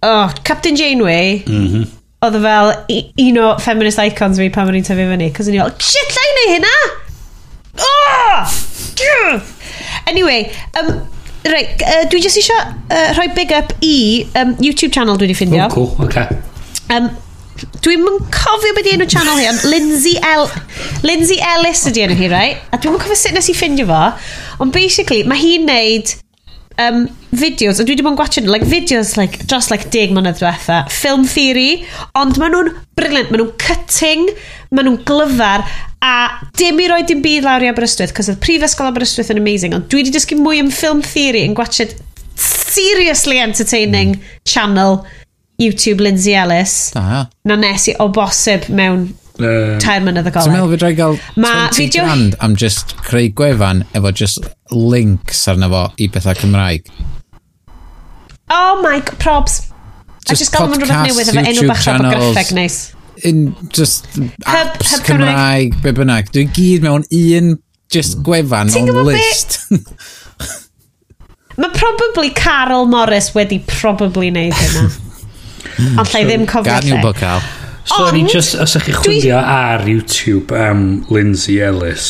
Oh, Captain Janeway...
Mm -hmm.
Oedd e fel un o feminist icons fi pan o'n i'n tyfu fyny. Cos o'n i'n fel, shit, llai neu hynna? Oh! Anyway, um, Reit, uh, dwi jyst eisiau uh, rhoi big up i um, YouTube channel dwi wedi ffindio.
Oh, cool, okay.
Um, Dwi'm yn cofio beth enw channel hi, ond Lindsay, El Lindsay Ellis ydi enw hi, right? A dwi'm yn cofio sut nes i ffindio fo, ond basically, mae hi'n neud um, videos, a dwi wedi bod yn gwachod, like, videos like, dros like 10 mlynedd diwetha, film theory, ond maen nhw'n brilliant, maen nhw'n cutting, maen nhw'n glyfar, a dim i roi dim byd lawr i Aberystwyth, cos oedd prifysgol Aberystwyth yn amazing, ond dwi wedi dysgu mwy am film theory yn gwachod seriously entertaining mm. channel YouTube Lindsay Ellis
da.
na nes i o bosib mewn
uh,
tair mynydd y goleg.
Ti'n meddwl fi drwy gael 20
fideo...
grand am just creu gwefan efo just links arno fo i bethau Cymraeg?
Oh my god, probs.
Just I
just gael mynd rhywbeth newydd efo enw bach o graffeg neis.
In just apps
Hub, Hub
Cymraeg, Cymraeg, be bynnag. Dwi'n gyd mewn un just gwefan
o'n
list. (laughs)
Mae probably Carol Morris wedi probably wneud hynna. (laughs) Ond llai ddim cofio lle.
Gan
So
Ond, ni
just, os ydych chi chwilio ar YouTube am Lindsay Ellis.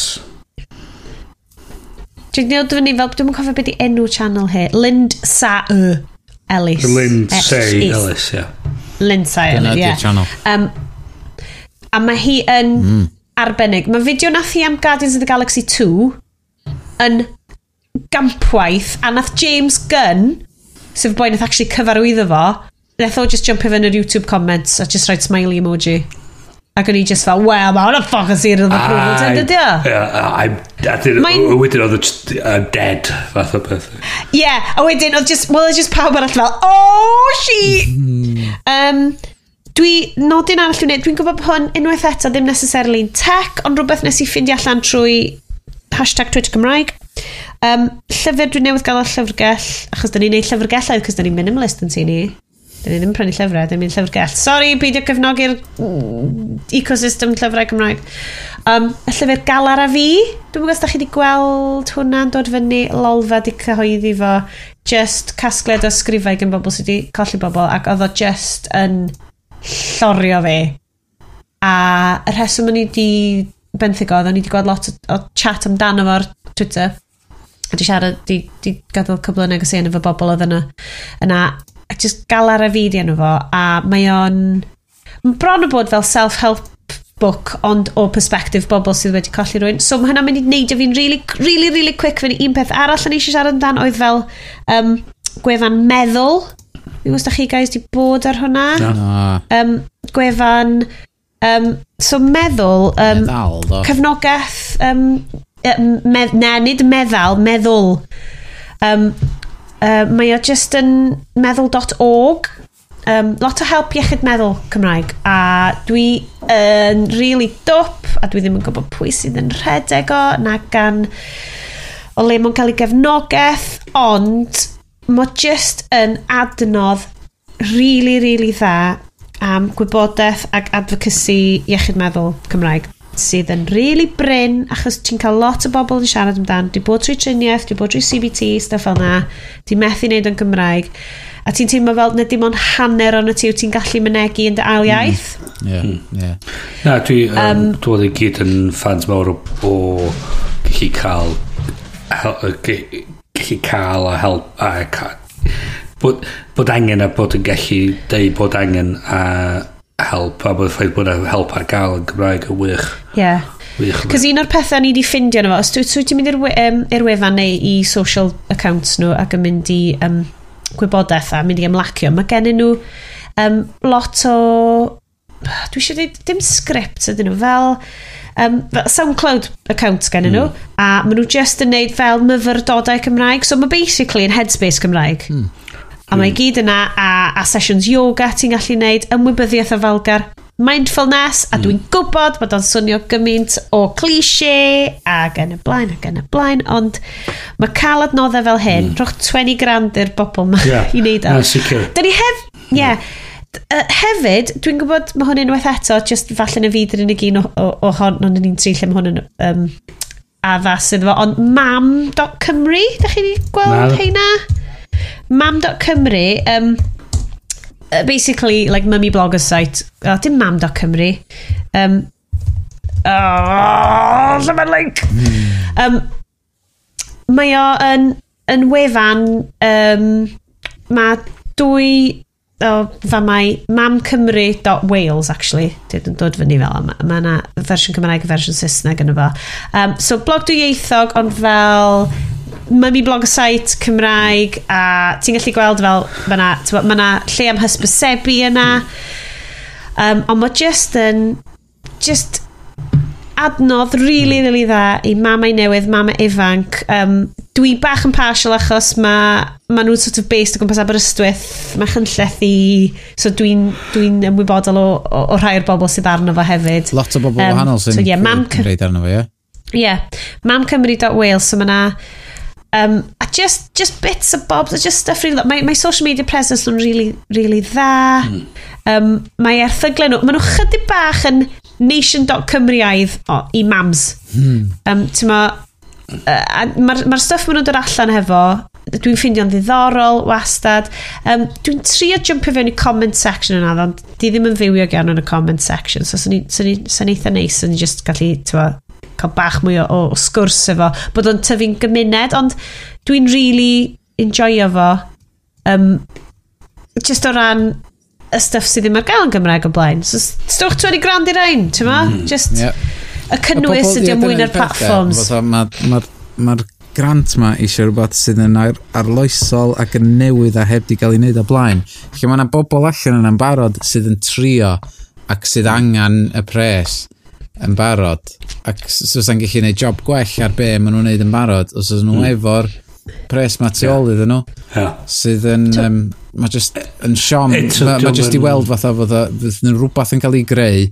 Dwi'n gwneud fyny fel, dwi'n cofio beth i enw channel hi. Lind Sa -y. Ellis.
Lind
e- Sa
Ellis, ie.
Lind
Sa
Ellis, ie. Um, a mae hi yn mm. arbennig. Mae fideo nath hi am Guardians of the Galaxy 2 yn gampwaith, a nath James Gunn, sef boi nath actually cyfarwyddo fo, Nath o just jumpio fe'n yr YouTube comments a just write smiley emoji. Ac o'n i just fel, well, mae hwnna ffocas i'r ydw approval,
dyn nhw ddia?
Mae'n...
Wedyn oedd I'm dead, fath o beth.
Yeah, a wedyn oedd just, well, just pawb arall fel, oh, she... um, mhm. dwi nodyn arall i wneud, dwi'n gwybod bod hwn unwaith eto ddim necessarily tech, ond rhywbeth nes i ffindio allan trwy hashtag Twitter Cymraeg. Um, llyfr dwi'n newydd gael o llyfrgell, achos da ni'n neud llyfrgellau, achos da ni'n minimalist yn tu ni. Dyn ni ddim yn prynu llyfrau, dyn ni'n llyfrgell. Sori, beidio cefnogi'r mm, ecosystem llyfrau Cymraeg. Um, y llyfr Galar a fi, dwi'n gwybod os da chi wedi gweld hwnna'n dod fyny lolfa di cyhoeddi fo. Just casgled o sgrifau gen bobl sydd wedi colli bobl ac oedd o just yn llorio fi. A y rheswm o'n i wedi benthyg oedd o'n i wedi gweld lot o, o chat amdano fo'r Twitter. A di siarad, di, di gadael cyflwynau gysyniad efo bobl oedd yna. Yna a just gael ar y fideo nhw fo a mae o'n bron o bod fel self-help book ond o perspective bobl sydd wedi colli rhywun so mae hynna'n mynd i neidio fi'n really, really, really quick fyny. Un peth arall yn eisiau siarad amdan oedd fel um, gwefan meddwl. Fi gwrs da chi guys di bod ar hwnna?
No.
um, gwefan um, so meddwl um,
meddal, do.
cefnogaeth um, me, ne, nid meddal meddwl. Um, Uh, mae o just yn meddwl.org um, lot o help iechyd meddwl Cymraeg a dwi yn uh, really dop a dwi ddim yn gwybod pwy sydd yn rhedeg o na gan o le mae'n cael ei gefnogaeth ond mae just yn adnodd really really dda am gwybodaeth ac advocacy iechyd meddwl Cymraeg sydd yn really bryn, achos ti'n cael lot o bobl yn siarad amdan, di bod trwy triniaeth, di bod trwy CBT, stuff fel na, di methu wneud yn Gymraeg, a ti'n teimlo fel na dim ond hanner o'n y ti ti'n gallu mynegu yn dy ail hmm. iaith.
Ie, hmm. ie.
Na, dwi, um, um, dwi oedd gyd yn fans mawr o, o gallu cael gallu cael a help a, bod, bod angen a bod yn gallu deud bod angen a help a bod ffaith bod yna help ar gael yn Gymraeg yn wych.
Ie.
Yeah.
Cos un o'r pethau ni wedi ffindio yna fo, os dwi ti'n mynd i'r we, um, er wefan neu i social accounts nhw ac yn mynd i um, gwybodaeth a mynd i ymlacio, mae gennyn nhw um, lot o... Dwi eisiau dweud dim sgript ydyn nhw, fel... Um, fel SoundCloud accounts gennyn mm. nhw, hmm. a maen nhw just yn neud fel myfyrdodau Cymraeg, so mae basically yn headspace Cymraeg. Mm A mae hmm. gyd yna a, a sessions yoga ti'n gallu neud ymwybyddiaeth o falgar, mindfulness, a dwi'n hmm. gwybod bod o'n swnio gymaint o cliché ac yn y blaen ac yn y blaen, ond mae cael adnoddau fel hyn, mm. rwch 20 grand i'r bobl ma
yeah,
i wneud o.
No, sicr.
Da ni hef... Hmm. Ie. Yeah, Uh, hefyd, dwi'n gwybod mae hwn unwaith eto, just falle na fi dyn yn y gyn o, o, o hon, ond yn un tri lle mae hwn yn um, addas iddo fo, ond mam.cymru, da chi wedi gweld
Na.
heina? Mam.Cymru, um, basically, like, mummy blogger site. Oh, dim mam.Cymru. Um, oh, lle mae'n link? Um, mae o yn, yn wefan, um, mae dwy o fa mai mamcymru.wales actually dyd yn dod fyny fel mae yna fersiwn Cymraeg a fersiwn Saesneg yn efo um, so blog dwyieithog ond fel Mummy Blog site Cymraeg a ti'n gallu gweld fel mae yna ma, ma lle am hysbysebu yna um, ond mae just yn just adnodd really, really dda i mamau newydd, mamau ifanc. Um, dwi bach yn partial achos mae ma nhw'n sort of based o gwmpas Aberystwyth, mae chynlleth i... So dwi'n dwi, ymwybodol o, o, o rhai o'r bobl sydd arno fo hefyd.
Lot o bobl
um,
wahanol sy'n
so, yeah, mam,
reid arno fo, ie?
Yeah? Yeah, mamcymru.wales, so mae yna Um, a just, just bits of bobs, a just stuff really... Mae, mae social media presence nhw'n really, really dda. Mm. Um, mae erthyglau nhw... Mae nhw chydig bach yn nation.cymruaidd oh, i mams. Mm. Um, Tyma... Uh, Mae'r ma stuff maen nhw'n dod allan hefo dwi'n ffeindio'n ddiddorol wastad um, dwi'n trio jumpio fewn i comment section yna ond di ddim yn fywio gan yn y comment section so sy'n eitha neis yn just gallu tywa, cael bach mwy o, o sgwrs efo, bod o'n tyfu'n gymuned, ond dwi'n really enjoyo fo. Um, just o ran y stuff sydd ddim ar gael yn Gymraeg o blaen. So, stwch ti'n ei grand i'r ein, ti'n ma? Mm, just
yeah.
y cynnwys ydy o mwy na'r platforms.
Mae'r ma, ma, ma grant ma eisiau rhywbeth sydd yn ar arloesol ac yn newydd a heb di gael ei wneud o blaen. lle mae yna bobl allan yna'n barod sydd yn trio ac sydd angen y pres yn barod ac os yna'n gallu gwneud job gwell ar be maen nhw'n gwneud yn barod os oes nhw mm. efo'r pres ma tu ôl iddyn nhw
yeah.
sydd yn um, mae just yn siom mae ma just i weld fatha fod yn rhywbeth yn cael ei greu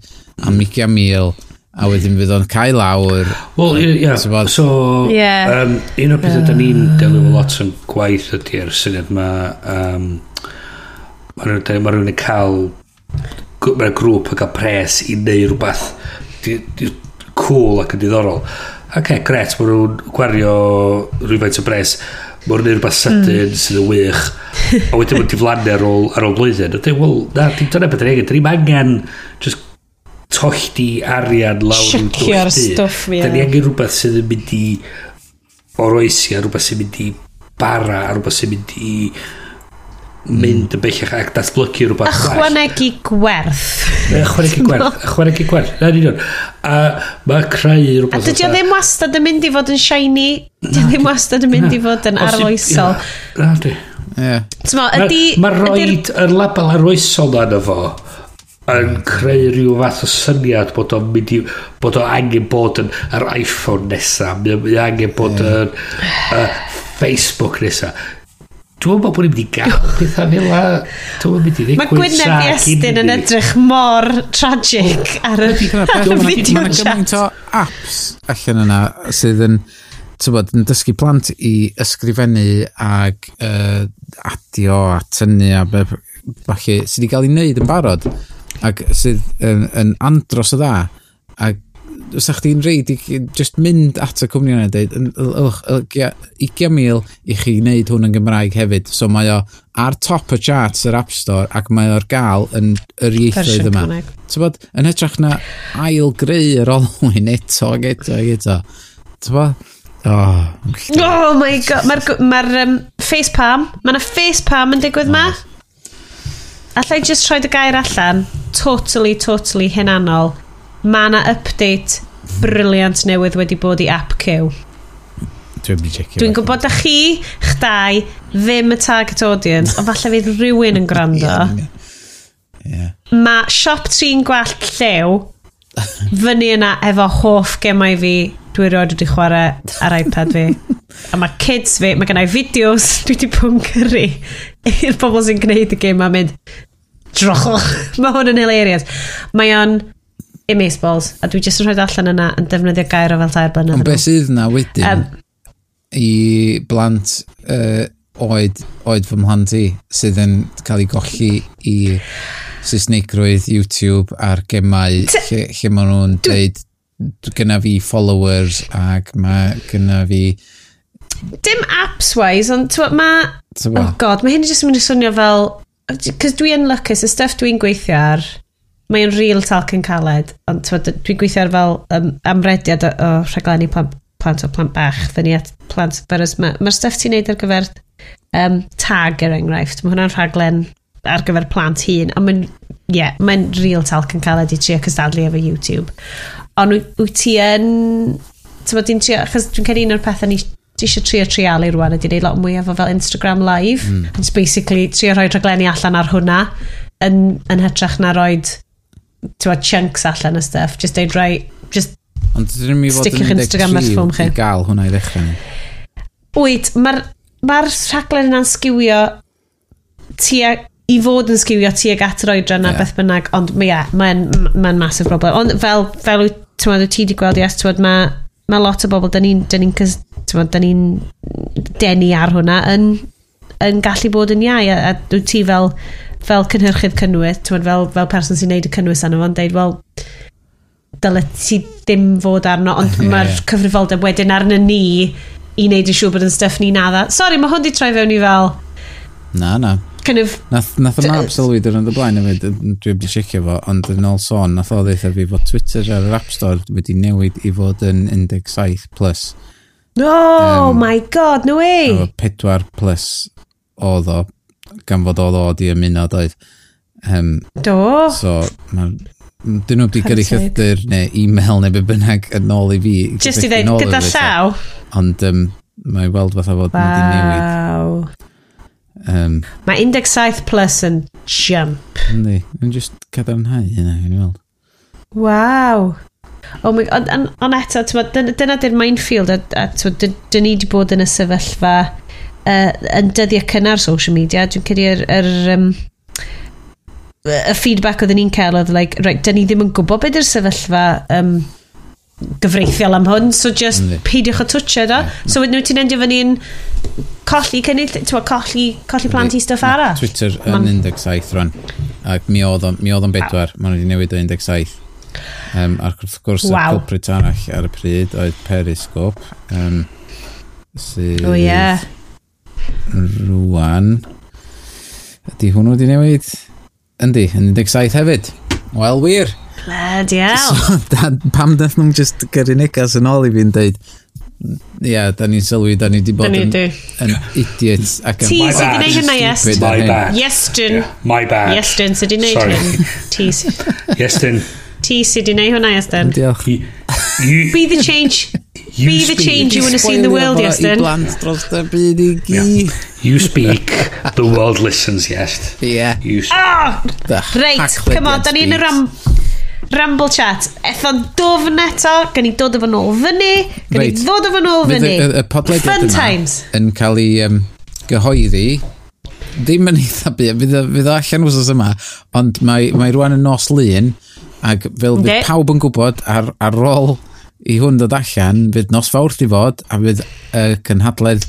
am 20 mil a wedyn fydd o'n cael lawr
Wel, ie,
yeah.
so
yeah.
Um, un o'r pethau da ni'n mm. delio lot yn gwaith ydy'r syniad ma um, mae rhywun yn cael mae'r grŵp yn cael pres i neu rhywbeth cool ac yn diddorol. Ac okay, gret, mae nhw'n gwario rhywfaint o bres. Mae nhw'n rhywbeth sydyn mm. sydd yn wych. A wedyn maen diflannu ar ôl, ar ôl blwyddyn. A dweud, wel, na, dim dyna beth yn egin. Dyn ni'n angen just tolldi arian lawr
yn
dwch di.
stwff ie.
Dyn ni angen rhywbeth sydd yn mynd i oroesi a rhywbeth sy'n mynd i bara a rhywbeth sy'n mynd i... Uh, mynd yn bellach ac datblygu rhywbeth
Ychwanegu gwerth.
Ychwanegu gwerth. Ychwanegu gwerth. Na, union. A mae creu rhywbeth...
A dydy o ddim wastad yn mynd i fod yn shiny. Dydy o ddim wastad yn mynd i fod yn arloesol.
Na, di. Mae roed yr label arloesol na na fo yn creu rhyw fath o syniad bod o'n mynd i bod o angen bod yn yr iPhone nesaf mae angen bod yn uh, Facebook nesaf Dwi'n meddwl bod ni'n mynd i gael (laughs) pethau fel la. Dwi'n meddwl mynd i ddigwyd
Mae
Gwynedd
Iestyn yn edrych mor tragic ar y
video
chat.
Mae gymaint o apps allan yna sydd yn, tywod, yn dysgu plant i ysgrifennu ag uh, adio a tynnu a be, falle sydd wedi cael ei wneud yn barod ac sydd yn, yn andros o dda ac os ydych chi'n reid i, just mynd at y cwmni yna dweud, ylwch, 20,000 i chi wneud hwn yn Gymraeg hefyd. So mae o ar top y charts yr App Store ac mae o'r gael yn yr ieithoedd yma. Tybod, yn hytrach na ail greu yr olwyn eto ac eto ac eto. Tybod, Oh,
oh my god, mae'r ma um, face palm, mae yna face palm yn digwydd oh. ma. Alla i just rhoi dy gair allan, totally, totally hunanol mae yna update briliant newydd wedi bod i app Q.
Dwi'n mynd i checio.
Dwi'n gwybod da chi, chdau, ddim y target audience, ond falle fydd rhywun yn gwrando.
yeah.
Mae siop trin gwallt llew fyny yna efo hoff gemau fi dwi roed wedi chwarae ar iPad fi. a mae kids fi, mae gennau fideos (laughs) dwi wedi pwncyru i'r bobl sy'n gwneud y gym a mynd drochwch. (laughs) mae hwn yn hilarious. Mae o'n Amazeballs, a dwi jyst yn rhoi allan yna yn defnyddio gair o fel tair blynedd.
Ond beth sydd yna wedyn
um,
i blant uh, oed, oed fy mhlant i sydd yn cael ei golli i Saesnigrwydd, YouTube a'r gemau lle, lle maen nhw'n dweud gyna fi followers ac mae gyna fi
dim apps-wise, ond
mae...
Oh god, mae hyn jyst yn mynd i swnio fel... Cos dwi yn lwcus, y stuff dwi'n gweithio ar, mae'n real talc yn caled, ond dwi'n gweithio ar fel um, amrediad o, o rhaglenni plant, plant o plant bach, fyny at plant byrys. Mae'r ma stuff ti'n neud ar gyfer um, tag er enghraifft, mae hwnna'n rhaglen ar gyfer plant hun, ond mae'n yeah, mae'n real talc yn caled i trio cystadlu efo YouTube. Ond wyt ti yn... Ti'n trio, achos dwi'n cael un o'r pethau ni ti eisiau trio trialu rwan ydy neud lot mwy efo fel Instagram live mm. it's basically trio rhoi rhaglenni allan ar hwnna yn, yn hytrach na roed tywa, chunks allan y stuff, just deud rai, just
Ond dyn ni'n fod yn
Instagram ar
13 i gael hwnna i ddechrau ni.
Wyt, mae'r ma rhaglen yna'n sgiwio tua, i fod yn sgiwio tuag at yr oedran yeah.
a
beth bynnag, ond mae yeah, mae'n ma, massive problem. Ond fel, fel wyt ti wedi gweld, yes, tywed, mae ma lot o bobl, da ni'n dyn ni dyn ni'n denu ar hwnna yn, yn gallu bod yn iau a, a dwi ti fel fel cynhyrchydd cynnwys, ti'n fel, fel person sy'n neud y cynnwys arno fo'n deud, wel, dyle ti ddim fod arno, ond (laughs)
yeah.
mae'r cyfrifoldeb wedyn arno ni i wneud yn siŵr bod yn stuff ni'n nadda. Sorry, mae hwn di troi fewn i fel...
Na, na.
Kind of...
Nath, nath y map sylwi dyn nhw'n blaen efo, dwi wedi sicio fo, ond yn ôl sôn, nath o ddeitha fi fod Twitter ar yr App Store wedi newid i fod yn 17 plus.
Oh
no, um,
my god, no way!
Efo 4 plus oedd o, gan fod o ddod i ymuno doedd. Um,
Do.
So, mae'r dyn nhw wedi gyrru llythyr neu e-mail neu be bynnag yn ôl i fi.
Just i ddeud gyda llaw.
Ond um, mae weld fatha fod wow. newid. Um,
mae 17 plus yn jump.
Yndi, yn just cadarnhau hynna, yn weld.
Waw. Oh my god, ond eto, dyna dy'r minefield a, a dyn ni wedi bod yn y sefyllfa uh, yn dyddiau cynnar social media, dwi'n credu yr, yr um, y feedback oedden ni'n cael oedd like, right, dyn ni ddim yn gwybod beth yw'r sefyllfa um, gyfreithiol am hwn, so just
mm.
peidiwch o twtio do. Yeah. So wedyn wyt ti'n endio fan un colli cynnyll, ti'n colli, colli plant i stuff arall.
Twitter yn 17 rwan, ac mi oedd o'n bedwar, maen nhw wedi newid o 17. Um, ac wrth gwrs, wow.
y
culprit arall ar y pryd oedd Periscope. Um, sydd...
O oh, ie.
Yeah rwan. Ydy hwnnw wedi newid? Yndi, yn 17 hefyd. Wel, wir.
Bloody hell.
So, (laughs) da, pam dath nhw'n just gyrru negas yn ôl i fi'n deud, ia, yeah, da ni'n sylwi, da ni wedi bod yn, yn idiot ac yn...
Ti
sydd wedi gwneud hynna, yes.
My bad.
Yes, Jyn.
Yeah, my bad.
Yes, Jyn, sydd wedi gwneud hyn. Ti sydd... (laughs)
Yes, Jyn.
Ti sydd wedi gwneud hwnna, Iestyn.
Diolch.
Be the change.
You
Be
speak.
the change you want to see in the world, Iestyn.
I blant dros y byd i gi.
You speak, the world listens, yes.
Yeah.
You speak.
oh!
Reit, come on, da ni'n yn
y
ram... Ramble chat. Etho'n dofn eto, gan i dod efo nôl fyny, gan i ddod efo nôl fyny.
Y podlediad
Fun times.
yn cael ei um, gyhoeddi ddim yn eitha byd, fydd o allan wrthos yma, ond mae, mae rwan yn nos lun, Ac fel
bydd
pawb yn gwybod ar, ar ôl i hwn dod allan, bydd nos fawrth i fod a bydd y uh, cynhadledd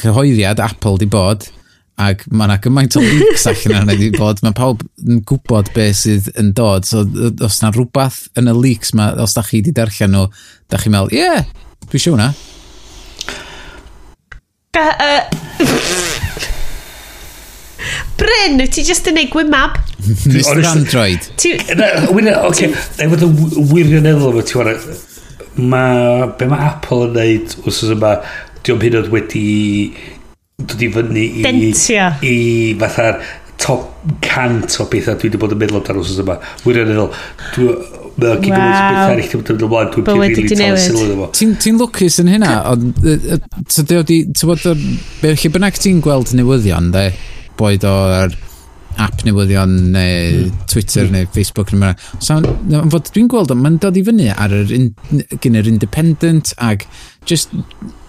cyhoeddiad Apple di bod ac mae yna gymaint o leaks allan yna di bod, mae pawb yn gwybod beth sydd yn dod, so os yna rhywbeth yn y leaks, ma, os da chi di darllen nhw, da chi'n meddwl, ie, yeah, dwi siw na.
Uh, (laughs) uh. Bryn, wyt ti just yn neud gwymab?
Mr Android.
Wyna, Oce, e efo dy wirioneddol efo ti'n warna, mae, be mae Apple yn neud wrthos yma, diolch hyn oedd wedi dod i fyny i...
Dentio.
I fatha'r top cant o bethau dwi wedi bod yn meddwl amdano wrthos yma. Wirioneddol, dwi'n Mae o'n gyd yn bethau eich ddim yn dod ymlaen, dwi'n
pili
rili
tal
sylw iddo fo.
Ti'n lwcus yn hynna, ond tydi o di, ti'n bod, beth bynnag ti'n gweld newyddion, de, boed o'r app newyddion neu. Hmm. Hmm. Twitter mm. neu Facebook neu so, fod dwi'n gweld mae'n dod i fyny ar yr in, gyn yr independent ag just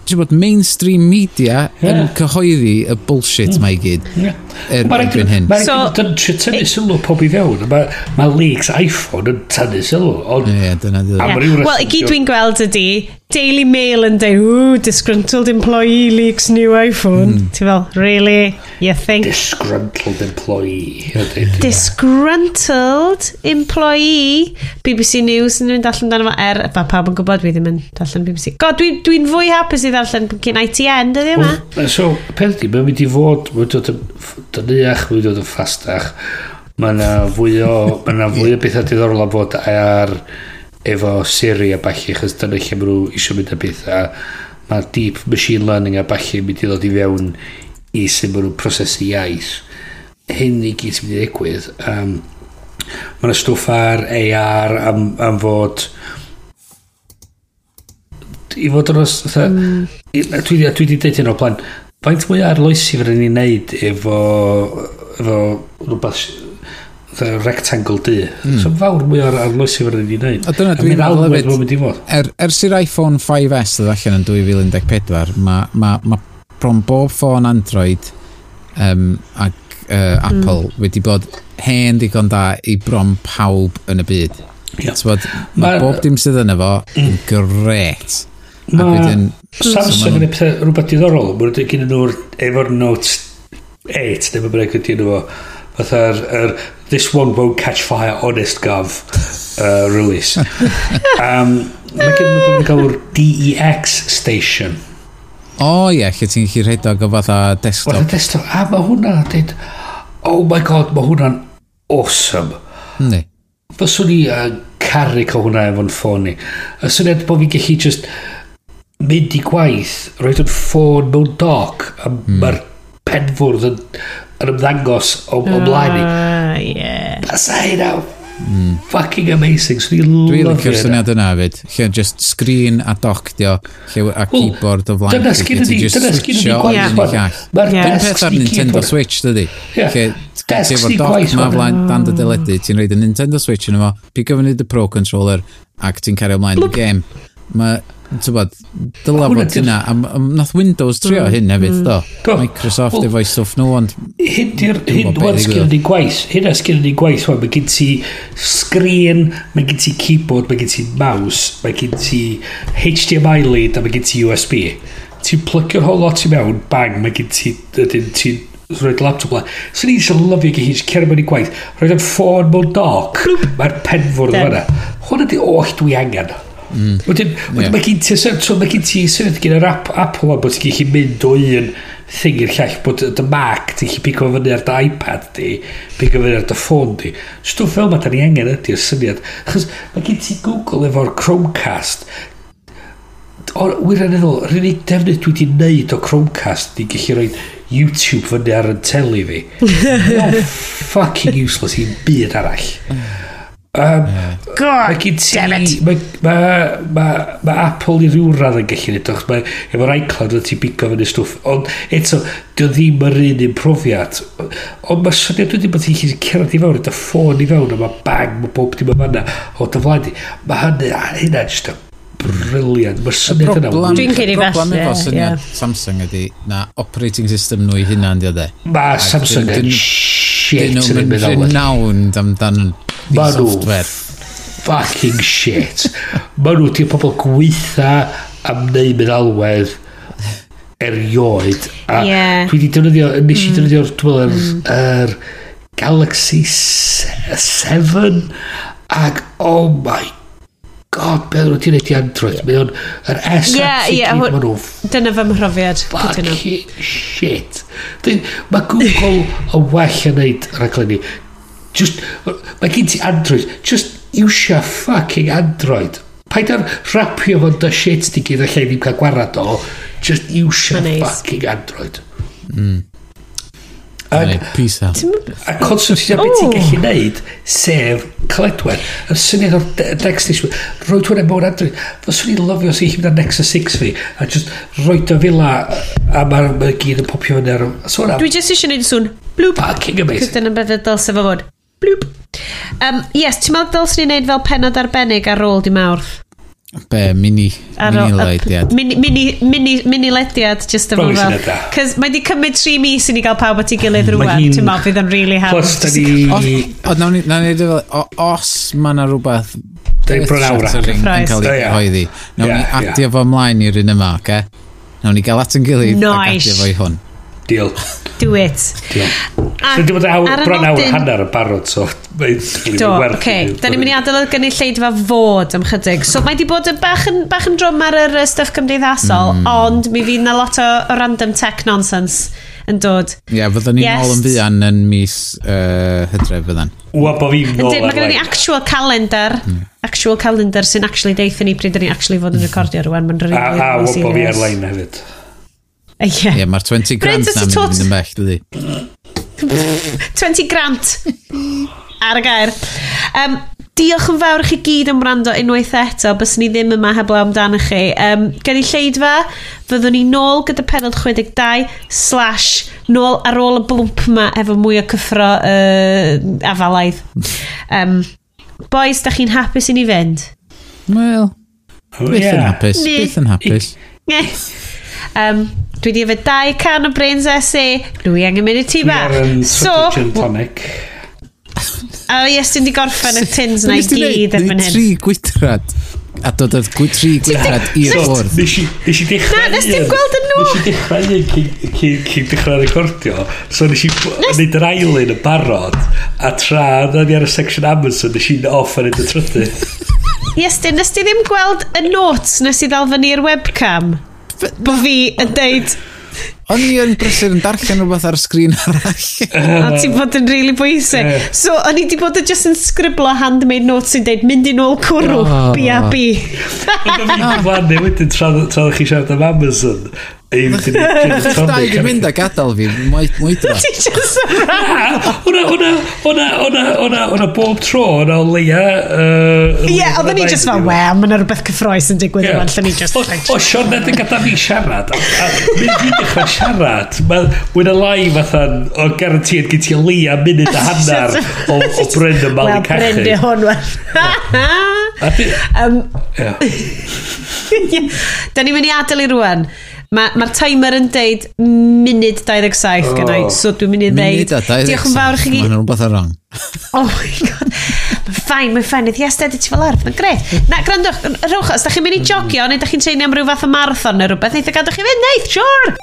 ti'n bod mainstream media yeah. yn cyhoeddi y bullshit mm. mae gyd
yeah.
er, erbyn hyn.
Mae'n
so,
tynnu sylw pob i fewn. Mae ma leaks iPhone yn tynnu sylw. Ond,
yeah, dyna, dyna.
Yeah.
Wel, i gyd dwi'n gweld ydy Daily Mail yn dweud, ooh, disgruntled employee leaks new iPhone. Mm. Ti'n fel, really? You think?
Disgruntled employee.
disgruntled employee. BBC News yn mynd allan dan efo er. Fa, pawb yn gwybod dwi ddim yn darllen BBC. God, dwi'n dwi, fwy hapus i ddarllen cyn ITN, dydy yma?
So, peth di, mae'n mynd i fod, mae'n dod yn dyniach, mae'n dod yn ffastach. Mae yna fwy o, mae yna fwy o bethau diddorol am fod ar... Er, efo Siri a balli achos dyna lle mae nhw eisiau mynd â beth a mae deep machine learning a balli yn mynd i ddod i fewn i sy'n maen nhw'n prosesu iaith hyn i gyd sy'n mynd i ddigwydd um, mae yna stwff ar AR am, am fod i fod yn os mm. dwi wedi dweud hyn o plan faint mwy arloesi fyddwn ni'n neud efo efo rhywbeth rectangle du. Mm. So fawr mwy o'r arloesi fydd wedi'i wneud.
A dyna dwi'n meddwl hefyd,
mynd i fod.
Er, ers i'r iPhone 5S ddod allan yn 2014, mae ma, ma bron bob ffôn Android um, ac uh, Apple mm. wedi bod hen digon da i bron pawb yn y byd. Yeah. Bod, mae ma, bob dim sydd yna fo mm. yn mm.
Ma
wedyn,
Samsung yn rhywbeth diddorol. Mae'n dweud gen nhw'r efo'r Note 8, neu mae'n breg ydy nhw fo Fatha'r er, This One Won't Catch Fire Honest Gov uh, release. (laughs) um, Mae gen nhw'n galw'r DEX Station.
O oh, ie, yeah, lle ti'n gallu rhedeg o fatha
desktop. Fatha
desktop.
A mae hwnna, dweud, oh my god, mae hwnna'n awesome.
Ne.
Fyswn ni uh, caru cael hwnna efo'n ffôn ni. Y syniad bod fi'n gallu just mynd i gwaith, roed yn ffôn mewn doc, a mm. mae'r penfwrdd yn yn ymddangos o, o blaen i.
Uh, yeah.
Basa hynna mm. fucking amazing. So
dwi'n
lyfio.
Dwi'n
licio'r
syniad yna hefyd. Lle just screen a doc dio, lle a keyboard o flaen.
Dyna sgyn
ydi,
dyna sgyn
ydi
gwaith. Mae'r
peth ar Nintendo Switch,
dydi.
Lle Desk
ni gwaith. Mae
flaen dan dy mm. deledu, ti'n rhaid y Nintendo Switch yn efo, pick up dy Pro Controller ac ti'n cario ymlaen y game. Mae tybod, dyla
bod
hynna, a nath Windows trio mm. hyn hefyd, do. Mm.
do.
Microsoft
well,
efo'i stwff nhw, ond...
Hyn, hyn,
hyn
sgil ni gwaith, hyn a sgil ni gwaith, mae gen ti screen, mae gen ti keyboard, mae gen ti mouse, mae gen ti HDMI lead, a mae gen ti USB. Ti'n plygio'r whole lot i mewn, bang, mae gen ti, ydyn ti'n roed laptop la. So ni eisiau lyfio gyda hi'n cer mewn i gwaith. Roed yn ffôn mewn doc. Mae'r penfwrdd fyna. Hwn ydi oll dwi angen. Mm. Wedyn,
yeah.
mae gen ti, so, mae gen ti syniad gen yr Apple bod ti'n gallu mynd o un thing i'r llall, bod dy Mac, ti'n gallu pigo fyny ar dy iPad di, pigo fyny ar dy ffôn di. Stwff fel mae da ni angen ydy'r syniad. Chos mae gen ti Google efo'r Chromecast, o'r wirioneddol, rhywun i defnydd dwi wedi neud o Chromecast di gallu rhoi YouTube fyny ar y teli fi. (laughs) no fucking useless i'n byd arall. Mm. Um, yeah. God mae gen ti mae ma, ma, ma Apple i ryw radd yn gallu neud achos mae efo'r iCloud yn ti bigo fyny stwff. Ond eto dy ddim yr un un profiad. Ond mae syniad wedi bod ti'n gallu cerdd i fewn dy ffôn i fewn a mae bang mae bob dim yn fanna o dy flaen di. mae hynny a hynna just o briliant. Mae syniad yna
dwi'n cyn
i
problem
efo syniad Samsung ydy na operating system nhw i hynna'n dioddau
mae Samsung yn shit yn
mynd
o'n
rhywun amdan
Ma nhw fucking shit. ma nhw ti'n pobl gweitha am neu meddalwedd erioed. A
yeah.
dwi wedi defnyddio, nes i mm. defnyddio'r, dwi'n meddwl, mm. yr Galaxy 7 ac oh my god, beth nhw ti'n neud i Android? Mae o'n, yr S
yeah, yeah, gyd
maen nhw...
Dyna fy mhrofiad.
Fucking shit. Mae Google (laughs) yn well yn neud rhaglenni. Just, mae gen ti Android. Just iwsio fucking Android. Paid ar rapio fo'n da shit di gyd allai ddim cael gwarad o. Just iwsio fucking Android. Mm.
Ag, pisa.
A consultio beth ti'n gallu neud, sef cledwen. Yr syniad o'r Nexus, roi hwnna emor Android. Fyswn i'n lyfio sy'n hymna Nexus 6 fi, a just roi dy fila, a mae'r gyd yn popio yn ar...
Dwi jyst eisiau neud sŵn Bloop.
Fucking amazing.
Cys dyna beth ydol sef o fod. Bloop. Um, yes, ti'n meddwl dylsyn ni'n neud fel penod arbennig ar ôl di mawrth?
Be, mini,
ar
mini lediad.
Mini, mini, mini, mini lediad, just efo fel. Cos mae di cymryd 3 mis i ni gael pawb at ei gilydd rwan. Ti'n meddwl fydd yn really hard.
Plus, da ni...
O, nawn ni, nawn ni, fel, os mae yna rhywbeth...
Da ni bron
awra. ...yn cael ei hoeddi. Nawn ni adio fo ymlaen i'r un yma, oce? Nawn ni gael at yn gilydd ac adio fo i hwn.
Deal.
Do it.
Deal. Dwi'n dweud awr, bron awr hanner yn barod, so mae'n werth. Okay.
Da ni'n mynd i adael y gynulleidfa fod am chydig. So mae di bod yn bach yn, bach yn drwm ar yr stuff cymdeithasol,
mm.
ond mi fydd na lot o random tech nonsense yn dod.
Ie, yeah, fyddwn ni'n
yes.
ôl yn fuan yn mis uh, hydref fyddan.
Wa, bo fi'n
ôl. Mae gen ni actual calendar, mm. actual calendar sy'n actually deithio ni pryd ni actually fod yn (laughs) recordio rwan. Mae'n rhywun.
A, a, wa, bo fi ar-lein hefyd.
Ie,
yeah, mae'r 20 grand
na'n
mynd yn bell, dydi. (laughs)
20 grant ar y gair. Um, diolch yn fawr chi gyd am wrando unwaith eto, bys ni ddim yma heblaw amdano chi. Um, gen i lleidfa, fyddwn ni nôl gyda penod 62 slash nôl ar ôl y blwmp yma efo mwy o cyffro uh, afalaidd. Um, boys, da chi'n hapus i ni fynd?
Wel,
oh,
byth
yeah.
yn
hapus,
byth yn hapus. (laughs) (laughs)
Um, dwi wedi yfed 2 can o Brains essay. dwi angen mynd i ti
ba.
So,
tonic.
A yes, dwi'n di gorffen y tins na i gyd erbyn hyn.
Tri gwydrad. A dod oedd gwy tri gwydrad i'r wrth.
Nes i dechrau...
Na, nes
ti'n
gweld yn nhw.
Nes i dechrau un cyn dechrau recordio. So nes i wneud yr ailyn yn barod. A tra, na ni ar y section Amazon, nes i'n off yn y trydydd.
Yes, nes ti ddim gweld y notes nes i ddal fyny i'r webcam? bo fi yn deud...
O'n i yn brysur yn darllen rhywbeth ar y sgrin arall.
a ti bod yn really bwysig.
Yeah.
So, o'n i di bod yn just yn sgriblo handmade notes sy'n deud mynd i nôl cwrw,
oh.
B a B.
Ond o'n i'n glannu wedyn tra ddech chi siarad am Amazon.
Chwch dau yn mynd a gadael fi, mwydra.
Ti just (laughs)
Hwna, hwna, hwna, hwna, hwna, hwna bob tro, hwna o leia...
Ie, oedden ni just fan, e. we, mae yna rhywbeth cyffroes yn digwydd yma, lle ni just...
O, Sean, nid yn gadael fi siarad. a Mynd fi dechrau siarad, mae wyna lai fathan, o garantid gyd ti leia munud a (laughs) hannar o Bryn
y
Mali Cachu.
Wel,
Bryn di
hwn,
wel. (laughs)
Da ni'n mynd i adael i rwan. Mae'r ma timer yn deud munud 27 oh. gynnau, so dwi'n mynd i ddeud... Diolch yn fawr i chi...
Mae Mae'n rhywbeth ar rong. (laughs)
oh my god. Mae'n ffain, mae'n ffain. Ydy asted i ti fel arf, mae'n gret. Na, grandwch, rhywch, os da chi'n mynd i jogio, neu da chi'n treinu am rhyw fath o marathon neu rhywbeth, neitha gadwch chi fynd, neith, sure!